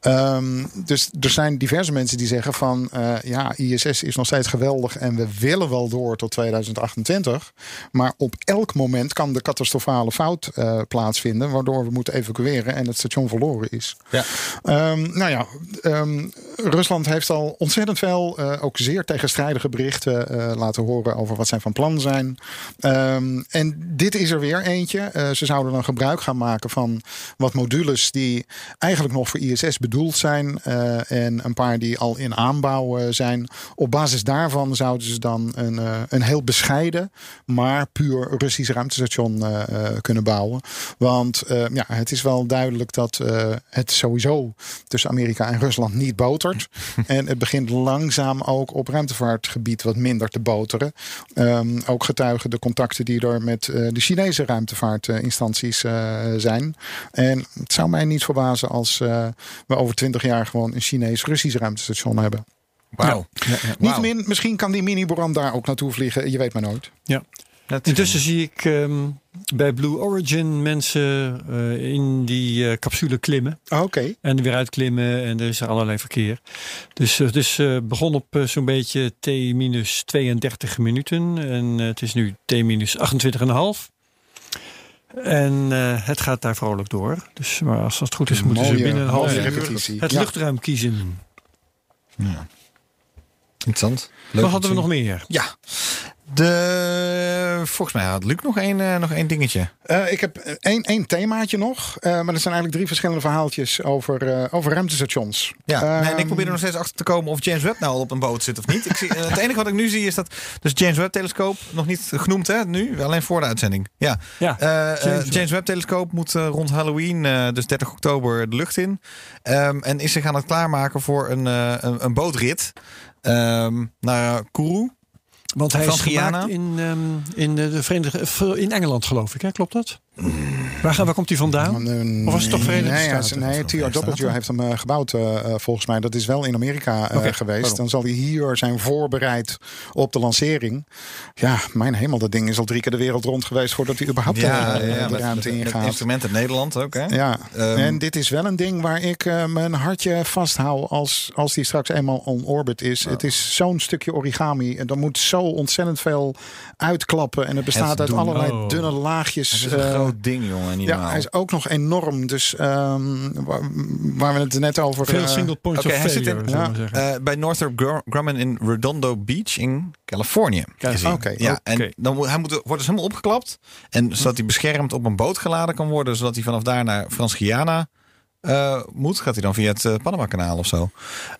Ehm, dus er zijn diverse mensen die zeggen van eh, ja, ISS is nog steeds geweldig en we willen wel door tot 2028. Maar op elk moment kan de catastrofale fout eh, plaatsvinden, waardoor we moeten evacueren en het station verloren is. Ja. Ehm, nou ja, ehm, Rusland heeft al ontzettend veel, eh, ook zeer tegenstrijdige berichten laten horen over wat zij van plan zijn. En dit is er weer eentje. Ze zouden dan gebruik gaan maken van wat modules die eigenlijk nog voor ISS bedoeld zijn. eh, en een paar die al in aanbouw eh, zijn. Op basis daarvan zouden ze dan een, eh, een heel bescheiden, maar puur Russisch ruimtestation kunnen bouwen. Want ja, het is wel duidelijk dat het sowieso tussen Amerika en Rusland niet botert. en het begint langzaam ook op ruimtevaartgebied wat minder te boteren. Ehm, ook getuigen de contacten die er met de Chinese ruimtevaartinstanties zijn. En het zou mij niet verbazen als eh, we over twintig jaar gewoon een Chinees-Russisch ruimtestation hebben. Wauw. Niettemin, misschien kan die mini-Boran daar ook naartoe vliegen. Je weet maar nooit. Ja. Dat is- Intussen zie ik ehm, bij Blue Origin mensen eh, in die eh, capsule klimmen. Oké. En er weer uitklimmen en er is er allerlei verkeer. Dus het is eh, begon op zo'n beetje T minus 32 minuten. En het is nu T minus 28,5. En eh, het gaat daar vrolijk door. Dus maar als het goed is, moeten ze binnen een half uur repetitie. het Ja. luchtruim kiezen. Interessant. Leuk Wat hadden we nog meer? Ja. De, volgens mij had Luc nog één, eh, nog één dingetje. Eh, ik heb één, één themaatje nog. eh, maar dat zijn eigenlijk drie verschillende verhaaltjes over, eh, over ruimtestations. Ja, nee, en ik Ehm, probeer er nog steeds achter te komen of James Webb nou al op een boot zit of niet. Ik zie, het enige wat ik nu zie is dat dus James Webb telescoop nog niet genoemd hè, nu, alleen voor de uitzending. Ja, Ja, James James, Webb. Telescoop moet rond Halloween, eh, dus 30 oktober, de lucht in. Ehm, en is zich aan het klaarmaken voor een, eh, een, een bootrit ehm, naar Kourou. Want hij is gemaakt in, ehm, in, de de Verenigde, in Engeland, geloof ik. Hè? Klopt dat? Waar, waar komt hij vandaan? eh, Of was het toch Verenigde nee, Staten? Nee, Staten. heeft hem eh, gebouwd eh, eh, volgens mij. Dat is wel in Amerika eh, Oké, geweest. pardon. Dan zal hij hier zijn voorbereid op de lancering. Ja, mijn hemel, dat ding is al drie keer de wereld rond geweest voordat hij überhaupt eh, de ruimte ingaat. instrument in Nederland ook, hè? Ja, Ehm, en dit is wel een ding waar ik mijn hartje vasthoud als, als die straks eenmaal on orbit is. Het is zo'n stukje origami. En er moet zo ontzettend veel uitklappen. En het bestaat Het uit doen. allerlei Oh. dunne laagjes. Groot ding, jongen. Niet ja, normaal. hij is ook nog enorm. Dus ehm, waar, waar we het net over... Veel eh, single points of hij zit failure, in- ja. Eh, bij Northrop Gr- Grumman in Redondo Beach in Californië. gezien. Oké, ja, en dan moet, hij moet, wordt dus helemaal opgeklapt. En zodat hij beschermd op een boot geladen kan worden. Zodat hij vanaf daar naar Frans-Guyana eh, moet. Gaat hij dan via het Panama-kanaal of zo.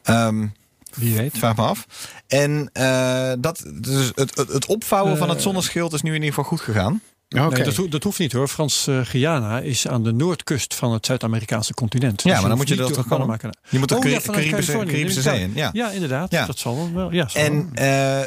Ehm, Wie weet. vraag me af. En eh, dat, dus het, het, het opvouwen van het zonneschild is nu in ieder geval goed gegaan. Oké. Nee, dat, ho- dat hoeft niet hoor. Frans-Guyana is aan de noordkust van het Zuid-Amerikaanse continent. Ja, Dus maar dan moet je dat toch gewoon- Panama-kanaal. Je moet de Oh, ja, Caribische, Caribische Zee in. Ja. Ja, inderdaad. Ja. Dat zal wel. Ja, zal En eh,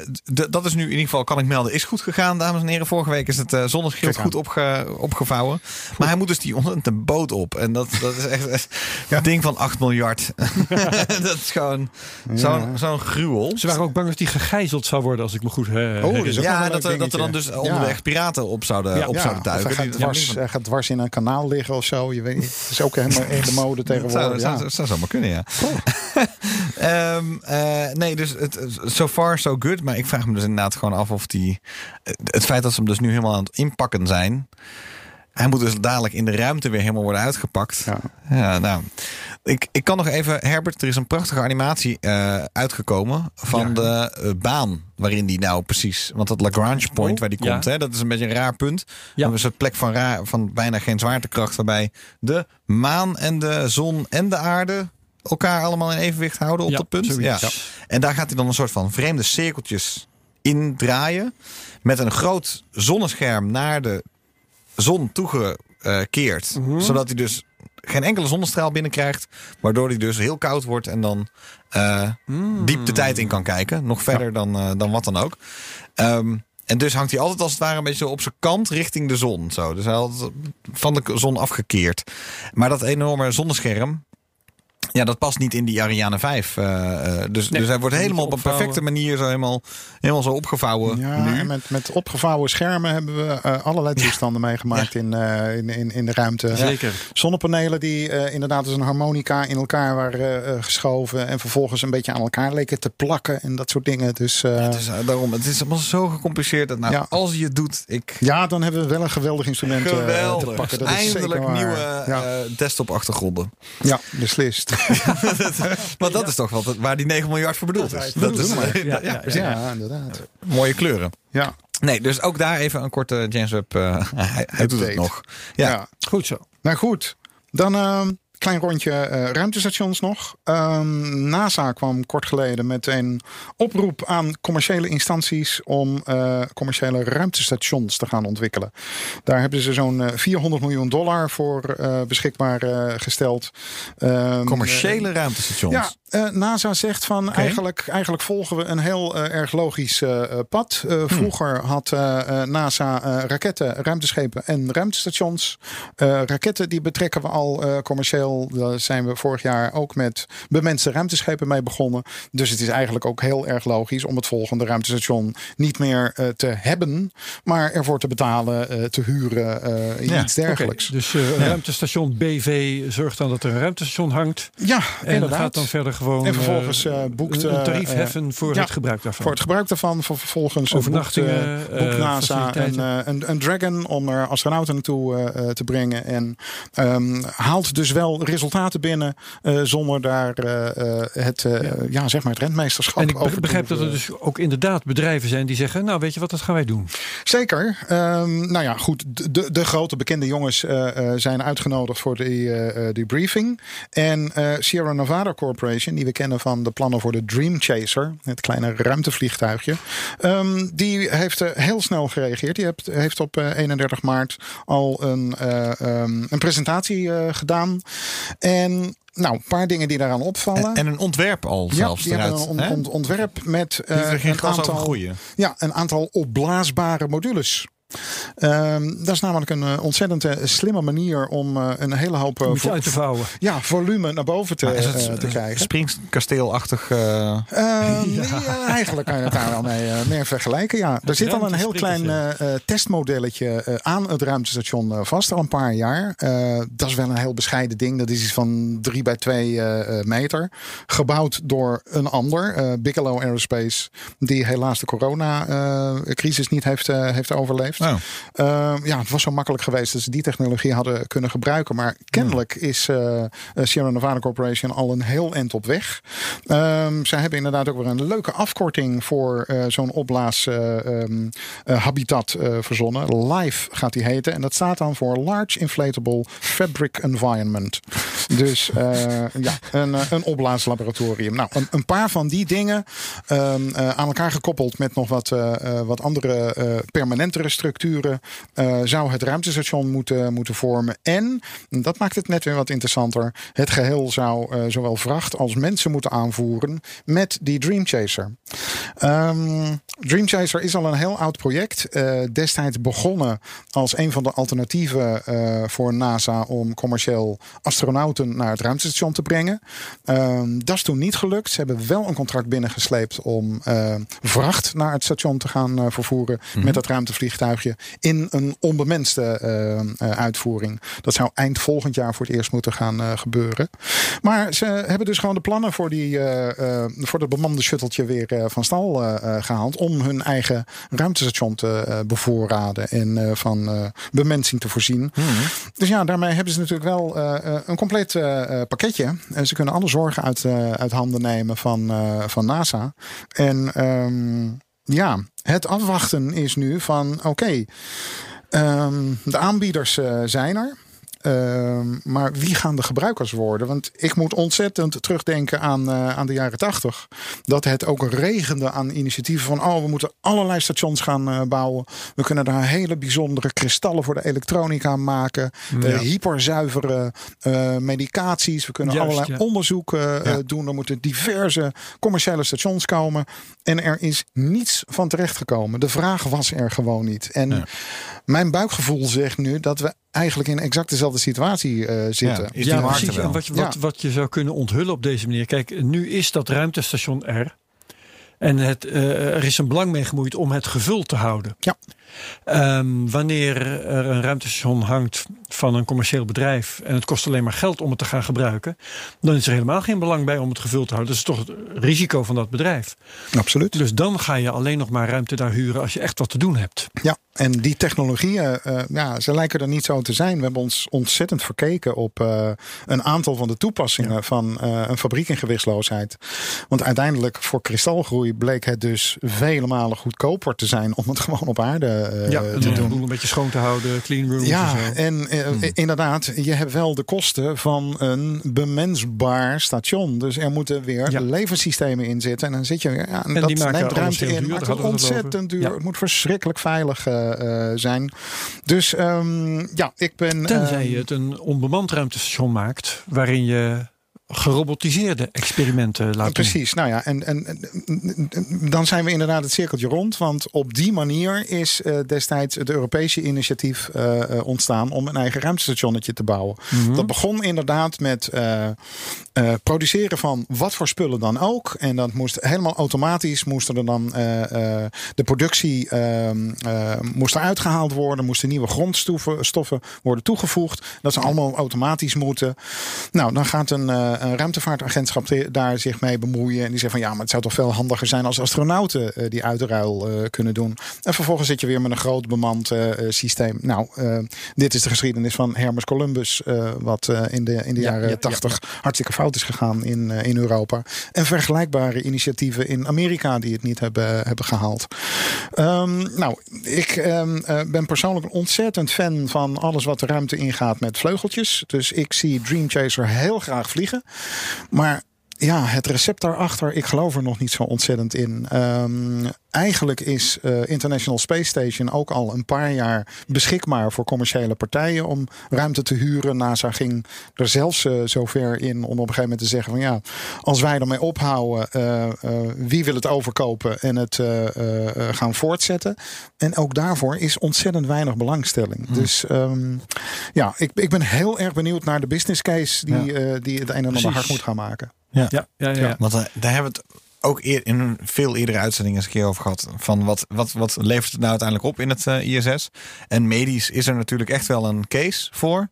dat is nu in ieder geval, kan ik melden, is goed gegaan, dames en heren. Vorige week is het eh zonneschild goed opge, opgevouwen. Maar hij moet dus die ontzettend boot op. En dat, dat is echt een ding van 8 miljard. dat is gewoon zo'n zo'n gruwel. Ze waren ook bang dat die gegijzeld zou worden, als ik me goed Oh, herinner. ook wel Ja, dat, er- dat er dan dus onderweg piraten op zouden, Ja. op zouden duiken. hij gaat, dwars, hij gaat dwars in een kanaal liggen of zo. Je weet. Het is ook helemaal in de mode Dat zou, tegenwoordig. zou, Ja. zou zomaar kunnen, ja. Ehm, eh, nee, dus het, so far so good. Maar ik vraag me dus inderdaad gewoon af of die... Het feit dat ze hem dus nu helemaal aan het inpakken zijn... Hij moet dus dadelijk in de ruimte weer helemaal worden uitgepakt. Ja. Ja, nou, Ik, ik kan nog even, Herbert, er is een prachtige animatie eh, uitgekomen van Ja. de eh, baan waarin die nou precies, want dat Lagrange point Oh, waar die ja. komt, hè, dat is een beetje een raar punt. Ja. Dat is een plek van, raar, van bijna geen zwaartekracht, waarbij de maan en de zon en de aarde elkaar allemaal in evenwicht houden op Ja, dat punt. zoiets. Ja. En daar gaat hij dan een soort van vreemde cirkeltjes in draaien met een groot zonnescherm naar de zon toegekeerd. Mhm. Zodat hij dus geen enkele zonnestraal binnenkrijgt. Waardoor hij dus heel koud wordt en dan eh, Mm. diep de tijd in kan kijken. Nog verder dan, eh, dan wat dan ook. Ehm, en dus hangt hij altijd als het ware een beetje op zijn kant richting de zon. Zo. Dus hij had van de zon afgekeerd. Maar dat enorme zonnescherm. Ja, dat past niet in die Ariane 5. eh, eh, dus, Nee, dus hij wordt helemaal op een perfecte manier zo helemaal, helemaal zo opgevouwen. Ja, nu. en met, met opgevouwen schermen hebben we eh, allerlei toestanden meegemaakt in, eh, in, in, in de ruimte. Zeker. Zonnepanelen die eh, inderdaad als een harmonica in elkaar waren eh, geschoven. En vervolgens een beetje aan elkaar leken te plakken en dat soort dingen. Dus Het is, daarom, het is allemaal zo gecompliceerd. Dat nou, Ja. als je het doet, ik... ja, dan hebben we wel een geweldig instrument eh, te Geweldig. pakken. Dat is Eindelijk zeker waar. nieuwe ja. eh, desktop-achtergronden. ja, beslist. Want dat is toch wat waar die 9 miljard voor bedoeld is. Dat is ja, inderdaad. mooie kleuren. Ja, Nee, dus ook daar even een korte James Webb. eh, hij hij doet het nog. Ja. ja. Goed zo. Nou goed, dan een klein rondje eh, ruimtestations nog. Ehm, NASA kwam kort geleden met een oproep aan commerciële instanties om eh, commerciële ruimtestations te gaan ontwikkelen. Daar hebben ze zo'n eh, 400 miljoen dollar voor eh, beschikbaar eh, gesteld. Ehm, Commerciële ruimtestations. ja, eh, NASA zegt van eigenlijk, eigenlijk volgen we een heel eh, erg logisch eh, pad. Hmm. Vroeger had NASA raketten, ruimteschepen en ruimtestations. Raketten die betrekken we al commercieel. Daar zijn we vorig jaar ook met bemenste ruimteschepen mee begonnen. Dus het is eigenlijk ook heel erg logisch om het volgende ruimtestation niet meer te hebben, maar ervoor te betalen, te huren, Ja, iets dergelijks. Dus eh, ruimtestation BV zorgt dan dat er een ruimtestation hangt. Ja, En inderdaad. dat gaat dan verder gewoon En vervolgens, eh, eh, boekt, een tarief eh, heffen voor ja, het gebruik daarvan. Voor het gebruik daarvan, vervolgens Overnachtingen, boekt, boekt NASA een, een, een Dragon om er astronauten naartoe te brengen. En ehm, haalt dus wel resultaten binnen zonder daar het, eh, ja. zeg maar het rentmeesterschap en ik over begrijp dat er dus ook inderdaad bedrijven zijn die zeggen... nou weet je wat, dat gaan wij doen. Zeker. Ehm, nou ja, goed. De, de grote bekende jongens zijn uitgenodigd voor die, die briefing. En Sierra Nevada Corporation, die we kennen van de plannen voor de Dream Chaser, het kleine ruimtevliegtuigje, ehm, die heeft eh, heel snel gereageerd. Die heeft, heeft op eh, 31 maart al een, eh, ehm, een presentatie eh, gedaan. En nou, een paar dingen die daaraan opvallen. En, en een ontwerp al ja, zelfs hebben een ontwerp met Die eh, geen een aantal groeien. ja, een aantal opblaasbare modules. Ehm, dat is namelijk een eh, ontzettend eh, slimme manier om eh, een hele hoop Om iets vo- uit te vouwen. ja, volume naar boven te, Maar is het te krijgen. springkasteelachtig? eh Ehm, nee, eigenlijk kan je het daar wel mee meer vergelijken. Ja. Er zit al een heel klein testmodelletje aan het ruimtestation vast, al een paar jaar. Eh, dat is wel een heel bescheiden ding. Dat is iets van 3 bij 2 eh, eh, meter. Gebouwd door een ander, eh, Bigelow Aerospace, die helaas de corona-crisis niet heeft, heeft overleefd. Oh. Uh, ja, het was zo makkelijk geweest dat ze die technologie hadden kunnen gebruiken. Maar kennelijk is uh, Sierra Nevada Corporation al een heel eind op weg. Um, zij hebben inderdaad ook weer een leuke afkorting voor uh, zo'n opblaas um, habitat verzonnen. LIFE gaat die heten. En dat staat dan voor Large Inflatable Fabric Environment. Dus ja, een, een opblaaslaboratorium. Nou, een, een, paar van die dingen um, aan elkaar gekoppeld met nog wat, wat andere permanentere structuren uh, zou het ruimtestation moeten, moeten vormen. En, dat maakt het net weer wat interessanter, het geheel zou uh, zowel vracht als mensen moeten aanvoeren met die Dream Chaser. Um, Dream Chaser is al een heel oud project. Uh, destijds begonnen als een van de alternatieven voor NASA om commercieel astronauten naar het ruimtestation te brengen. Um, dat is toen niet gelukt. Ze hebben wel een contract binnengesleept om vracht naar het station te gaan vervoeren mm-hmm. met dat in een onbemenste uh, uh, uitvoering. Dat zou eind volgend jaar voor het eerst moeten gaan uh, gebeuren. Maar ze hebben dus gewoon de plannen voor, die, voor dat bemande shutteltje weer van stal gehaald. Om hun eigen ruimtestation te bevoorraden en van bemensing te voorzien. Hmm. Dus ja, daarmee hebben ze natuurlijk wel een compleet eh, eh, pakketje. En ze kunnen alle zorgen uit, eh, uit handen nemen van, eh, van NASA. En ehm, ja, het afwachten is nu van oké, ehm, de aanbieders eh, zijn er. Ehm, maar wie gaan de gebruikers worden? Want ik moet ontzettend terugdenken aan, eh, aan de jaren tachtig. Dat het ook regende aan initiatieven van... oh, we moeten allerlei stations gaan eh, bouwen. We kunnen daar hele bijzondere kristallen voor de elektronica maken. eh, hyperzuivere eh, medicaties. We kunnen Juist, allerlei ja. onderzoeken Ja. doen. Er moeten diverse commerciële stations komen. En er is niets van terechtgekomen. De vraag was er gewoon niet. En Ja. mijn buikgevoel zegt nu dat we eigenlijk in exact dezelfde situatie eh, zitten. Ja, is ja, precies. En wat, je- wat, Ja. wat je zou kunnen onthullen op deze manier. Kijk, nu is dat ruimtestation er. En het, eh, er is een belang mee gemoeid om het gevuld te houden. Ja. Ehm, wanneer er een ruimtestation hangt van een commercieel bedrijf en het kost alleen maar geld om het te gaan gebruiken, dan is er helemaal geen belang bij om het gevuld te houden. Dat is toch het risico van dat bedrijf. Absoluut. Dus dan ga je alleen nog maar ruimte daar huren als je echt wat te doen hebt. Ja, en die technologieën, eh, ja, ze lijken er niet zo te zijn. We hebben ons ontzettend verkeken op eh, een aantal van de toepassingen van eh, een fabriek in gewichtsloosheid. Want uiteindelijk voor kristalgroei bleek het dus vele malen goedkoper te zijn om het gewoon op aarde ja, te en de doen. boel een beetje schoon te houden, clean rooms Ja, en eh, Hmm. inderdaad, je hebt wel de kosten van een bemensbaar station. Dus er moeten weer Ja. leversystemen in zitten. En dan zit je weer. Ja, en dat neemt ruimte in. duur, Maakt het ontzettend duur. Ja. Het moet verschrikkelijk veilig eh, eh, zijn. Dus ehm, ja, ik ben. Tenzij ehm, je het een onbemand ruimtestation maakt, waarin je gerobotiseerde experimenten laat doen. Precies, nou ja, en, en, en dan zijn we inderdaad het cirkeltje rond. Want op die manier is eh, destijds het Europese initiatief eh, eh, ontstaan om een eigen ruimtestationnetje te bouwen. Dat begon inderdaad met produceren van wat voor spullen dan ook. En dat moest helemaal automatisch, moesten er dan de productie ehm, eh, moest eruit gehaald worden, moesten nieuwe grondstoffen stoffen worden toegevoegd. Dat ze allemaal automatisch moeten. Nou, dan gaat een, een ruimtevaartagentschap te- daar zich mee bemoeien. En die zegt van ja, maar het zou toch veel handiger zijn als astronauten eh, die uitruil eh, kunnen doen. En vervolgens zit je weer met een groot bemand eh, eh, systeem. Nou, eh, dit is de geschiedenis van Hermes Columbus, eh, wat eh, in de, in de Ja, jaren ja, ja, 80 hartstikke fout is gegaan in, eh, in Europa. En vergelijkbare initiatieven in Amerika die het niet hebben, hebben gehaald. Ehm, nou, ik ehm, eh, ben persoonlijk een ontzettend fan van alles wat de ruimte ingaat met vleugeltjes. Dus ik zie Dream Chaser heel graag vliegen. Maar ja, het recept daarachter, ik geloof er nog niet zo ontzettend in. Ehm, eigenlijk is eh, International Space Station ook al een paar jaar beschikbaar voor commerciële partijen om ruimte te huren. NASA ging er zelfs eh, zover in om op een gegeven moment te zeggen van ja, als wij ermee ophouden, eh, wie wil het overkopen en het gaan voortzetten. En ook daarvoor is ontzettend weinig belangstelling. Dus ehm, ja, ik, ik ben heel erg benieuwd naar de business case die, die het een en ander hard moet gaan maken. Ja, ja, ja. Ja. Want eh, daar hebben we het ook eer, in veel eerdere uitzending eens een keer over gehad. Van wat, wat, wat levert het nou uiteindelijk op in het eh, ISS? En medisch is er natuurlijk echt wel een case voor.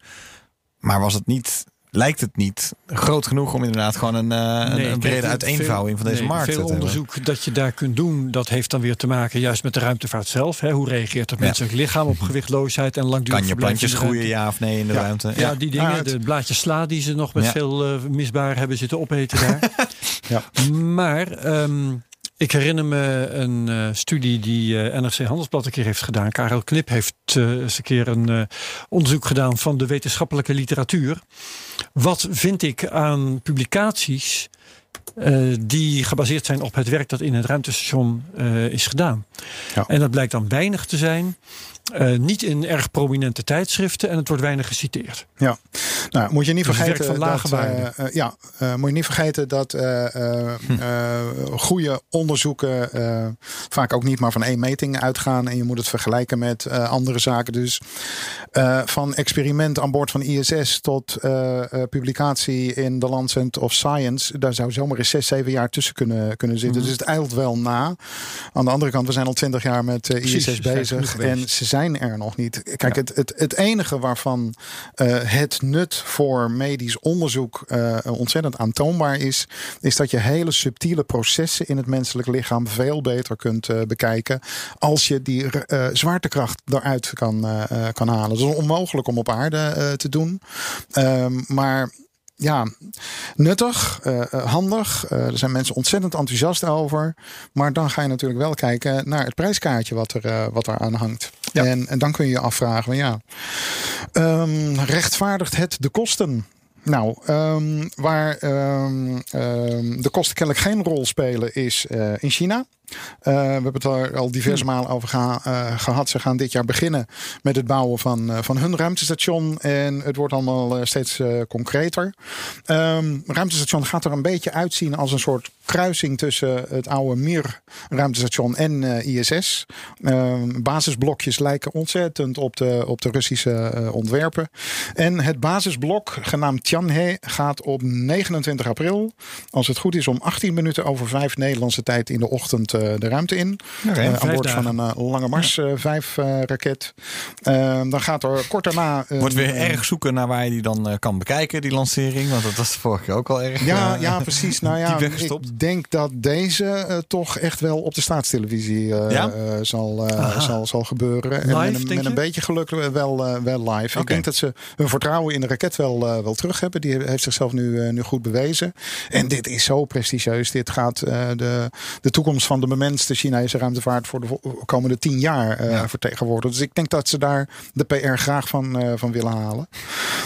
Maar was het niet, lijkt het niet groot genoeg om inderdaad gewoon een, eh, een- Nee, een kijk, brede uiteenvouwing van deze nee, markt te Veel hebben? onderzoek dat je daar kunt doen, dat heeft dan weer te maken juist met de ruimtevaart zelf. Hè. Hoe reageert het Ja. menselijk lichaam op gewichtloosheid en langdurig Kan je plantjes groeien, ja of nee, in de Ja. ruimte? Ja, die dingen, de blaadjes sla die ze nog met veel eh, misbaar hebben zitten opeten daar. Ja. Maar ehm, ik herinner me een eh, studie die eh, NRC Handelsblad een keer heeft gedaan. Karel Knip heeft eh, eens een keer een onderzoek gedaan van de wetenschappelijke literatuur. Wat vind ik aan publicaties die gebaseerd zijn op het werk dat in het ruimtestation is gedaan? Ja. En dat blijkt dan weinig te zijn. Eh, niet in erg prominente tijdschriften en het wordt weinig geciteerd. Ja, nou moet je niet Dus vergeten van lage dat, eh, eh, ja, moet je niet vergeten dat Hm. goede onderzoeken vaak ook niet maar van één meting uitgaan en je moet het vergelijken met andere zaken. Dus van experiment aan boord van ISS tot publicatie in The Lancet of Science, daar zou zomaar eens zes, zeven jaar tussen kunnen, kunnen zitten. Mhm. Dus het eilt wel na. Aan de andere kant, we zijn al twintig jaar met Precies, ISS bezig en ze zijn er nog niet. Kijk, het, het, het enige waarvan eh, het nut voor medisch onderzoek eh, ontzettend aantoonbaar is, is dat je hele subtiele processen in het menselijk lichaam veel beter kunt eh, bekijken als je die zwaartekracht eruit kan, kan halen. Dat is onmogelijk om op aarde te doen. Ehm, maar ja, nuttig, handig. Er zijn mensen ontzettend enthousiast over. Maar dan ga je natuurlijk wel kijken naar het prijskaartje wat er, wat er aan hangt. En, dan kun je je afvragen, ja, ehm, rechtvaardigt het de kosten? Nou, ehm, waar ehm, de kosten kennelijk geen rol spelen is eh, in China. Eh, we hebben het er al diverse malen over eh, gehad. Ze gaan dit jaar beginnen met het bouwen van, eh, van hun ruimtestation. En het wordt allemaal steeds concreter. Ehm ruimtestation gaat er een beetje uitzien als een soort kruising tussen het oude Mir ruimtestation en ISS. Ehm, basisblokjes lijken ontzettend op de, op de Russische ontwerpen. En het basisblok, genaamd Tianhe, gaat op 29 april, als het goed is, om 18 minuten over 5 Nederlandse tijd in de ochtend eh, de ruimte in. Oké, Eh, aan boord dagen. van een eh, Lange Mars eh, 5 eh, raket. Ehm, dan gaat er kort daarna. een, Wordt weer erg zoeken naar waar je die dan kan bekijken, die lancering. Want dat was de vorige keer ook al erg. Ja, ja, precies. Nou ja, ik denk dat deze toch echt wel op de staatstelevisie Ja? zal, zal, zal gebeuren. En met, een, denk met je? een beetje geluk wel, wel live. Ik denk dat ze hun vertrouwen in de raket wel, wel terug hebben. Die heeft zichzelf nu, nu goed bewezen. En dit is zo prestigieus. Dit gaat eh, de, de toekomst van de bemenste Chinese ruimtevaart voor de komende tien jaar eh, Ja. vertegenwoordigen. Dus ik denk dat ze daar de PR graag van, eh, van willen halen.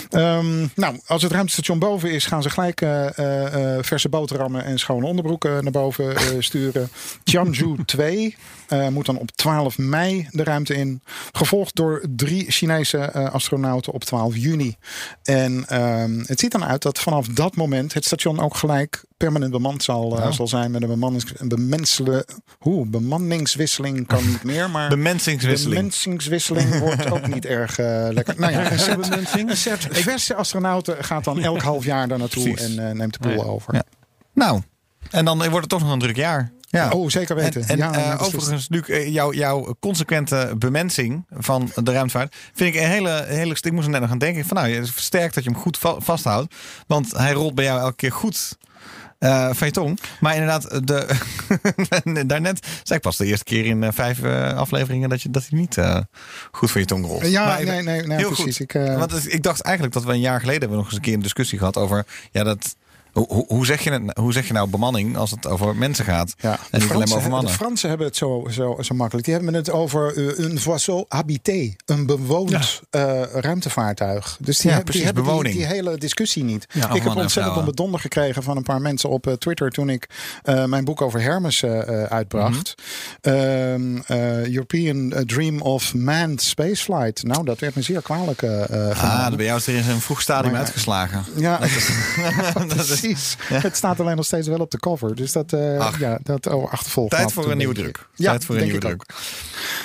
Ehm, nou, als het ruimtestation boven is, gaan ze gelijk eh, eh, eh, verse boterhammen en schone onderbroeken naar boven eh, sturen. Tianzhou 2 eh, moet dan op 12 mei de ruimte in. Gevolgd door drie Chinese eh, astronauten op 12 juni. En ehm, het ziet dan uit dat vanaf dat moment het station ook gelijk permanent bemand zal, eh, Ja. zal zijn. Met een, bemannings, een bemensele, hoe, bemanningswisseling kan niet meer. Maar Bemensingswisseling. bemensingswisseling wordt ook niet erg eh, lekker. Nou ja, een set, Bemensing? een set verse astronauten gaat dan elk half jaar daar naartoe Precies. en eh, neemt de boel over. Ja. Nou, en dan wordt het toch nog een druk jaar. Ja. Oh, zeker weten. En, en ja, overigens, Luc, jouw, jouw consequente bemensing van de ruimtevaart vind ik een hele, hele. Ik moest er net nog aan denken. Van nou, je versterkt dat je hem goed va- vasthoudt, want hij rolt bij jou elke keer goed. Van je tong. Maar inderdaad, de, daarnet zei ik pas de eerste keer in eh, vijf eh, afleveringen dat, je, dat hij niet eh, goed van je tong rolt. Ja, Maar nee, nee, nee heel precies. goed. Ik, Want ik dacht eigenlijk dat we een jaar geleden hebben nog eens een keer een discussie gehad over ja, dat. Hoe, hoe, zeg je het, hoe zeg je nou bemanning als het over mensen gaat? Ja, en de niet alleen maar over mannen. de Fransen hebben het zo, zo, zo makkelijk. Die hebben het over uh, een vaisseau habité. Een bewoond eh, ruimtevaartuig. Dus die, Ja, hebben- die hebben die, bewoning. die hele discussie niet. Ja, ik heb ontzettend vrouwen. op het donder gekregen van een paar mensen op eh, Twitter... toen ik eh, mijn boek over Hermes eh, eh, uitbracht. Mhm. Ehm, eh, European Dream of Manned Spaceflight. Nou, dat werd me zeer kwalijk eh eh, Ah, bij jou is er in een vroeg stadium Maar ja. uitgeslagen. Ja, Dat is- precies. Ja. Het staat alleen nog steeds wel op de cover. Dus dat, eh Ach. ja, dat oh, achtervolgt. Tijd voor en een nieuwe druk. Ja, Tijd voor een nieuwe ik druk.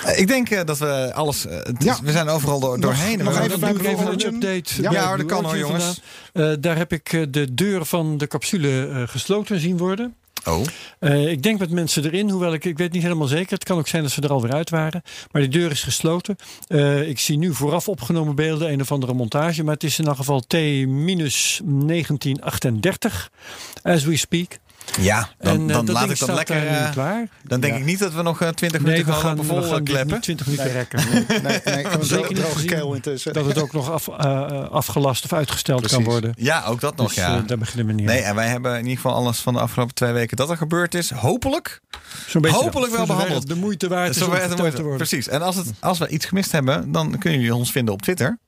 Eh, Ik denk eh, dat we alles. is- Ja. We zijn overal door, doorheen. nog We even een update. Ja, hoor, dat kan hoor, jongens. Eh, daar heb ik de deur van de capsule eh, gesloten zien worden. Oh, Eh, ik denk met mensen erin, hoewel ik, ik weet niet helemaal zeker. Het kan ook zijn dat ze er alweer uit waren. Maar de deur is gesloten. Eh, ik zie nu vooraf opgenomen beelden, een of andere montage. Maar het is in elk geval T-1938, as we speak. Ja. Dan, en eh, dan laat ik dat lekker. nu eh, klaar. dan denk Ja. ik niet dat we nog eh, 20 Nee, minuten gaan we vol kleppen. niet 20 minuten Nee. rekken. Nee, nee, Zeker droge keel intussen. Dat het ook nog af, afgelast of uitgesteld kan worden. Ja, ook dat nog, Dus ja. daar beginnen we niet Nee, en wij hebben in ieder geval alles van de afgelopen twee weken dat er gebeurd is. Hopelijk. Zo'n beetje hopelijk wel voor behandeld. De moeite waard is om te worden. Precies. En als, het, als we iets gemist hebben, dan kunnen jullie ons vinden op Twitter.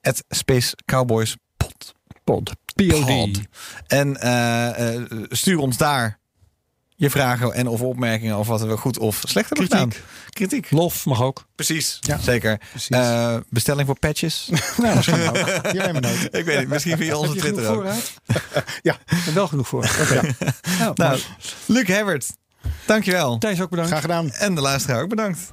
Het Space Cowboys Pod. Pod. POD. Pod. En eh, eh, stuur ons daar je vragen en of opmerkingen of wat we goed of slecht hebben Kritiek. gedaan. Kritiek. Lof mag ook. Precies. Ja, Zeker. precies. Eh, bestelling voor patches. Ja, misschien ook. Maar nooit. Ik weet niet. Misschien via onze Heb je genoeg Twitter ook. Ja. En wel genoeg voor. Oké. Nou, Nou, Luc Hebbert. Dankjewel. Thijs ook bedankt. Graag gedaan. En de luisteraar ook bedankt.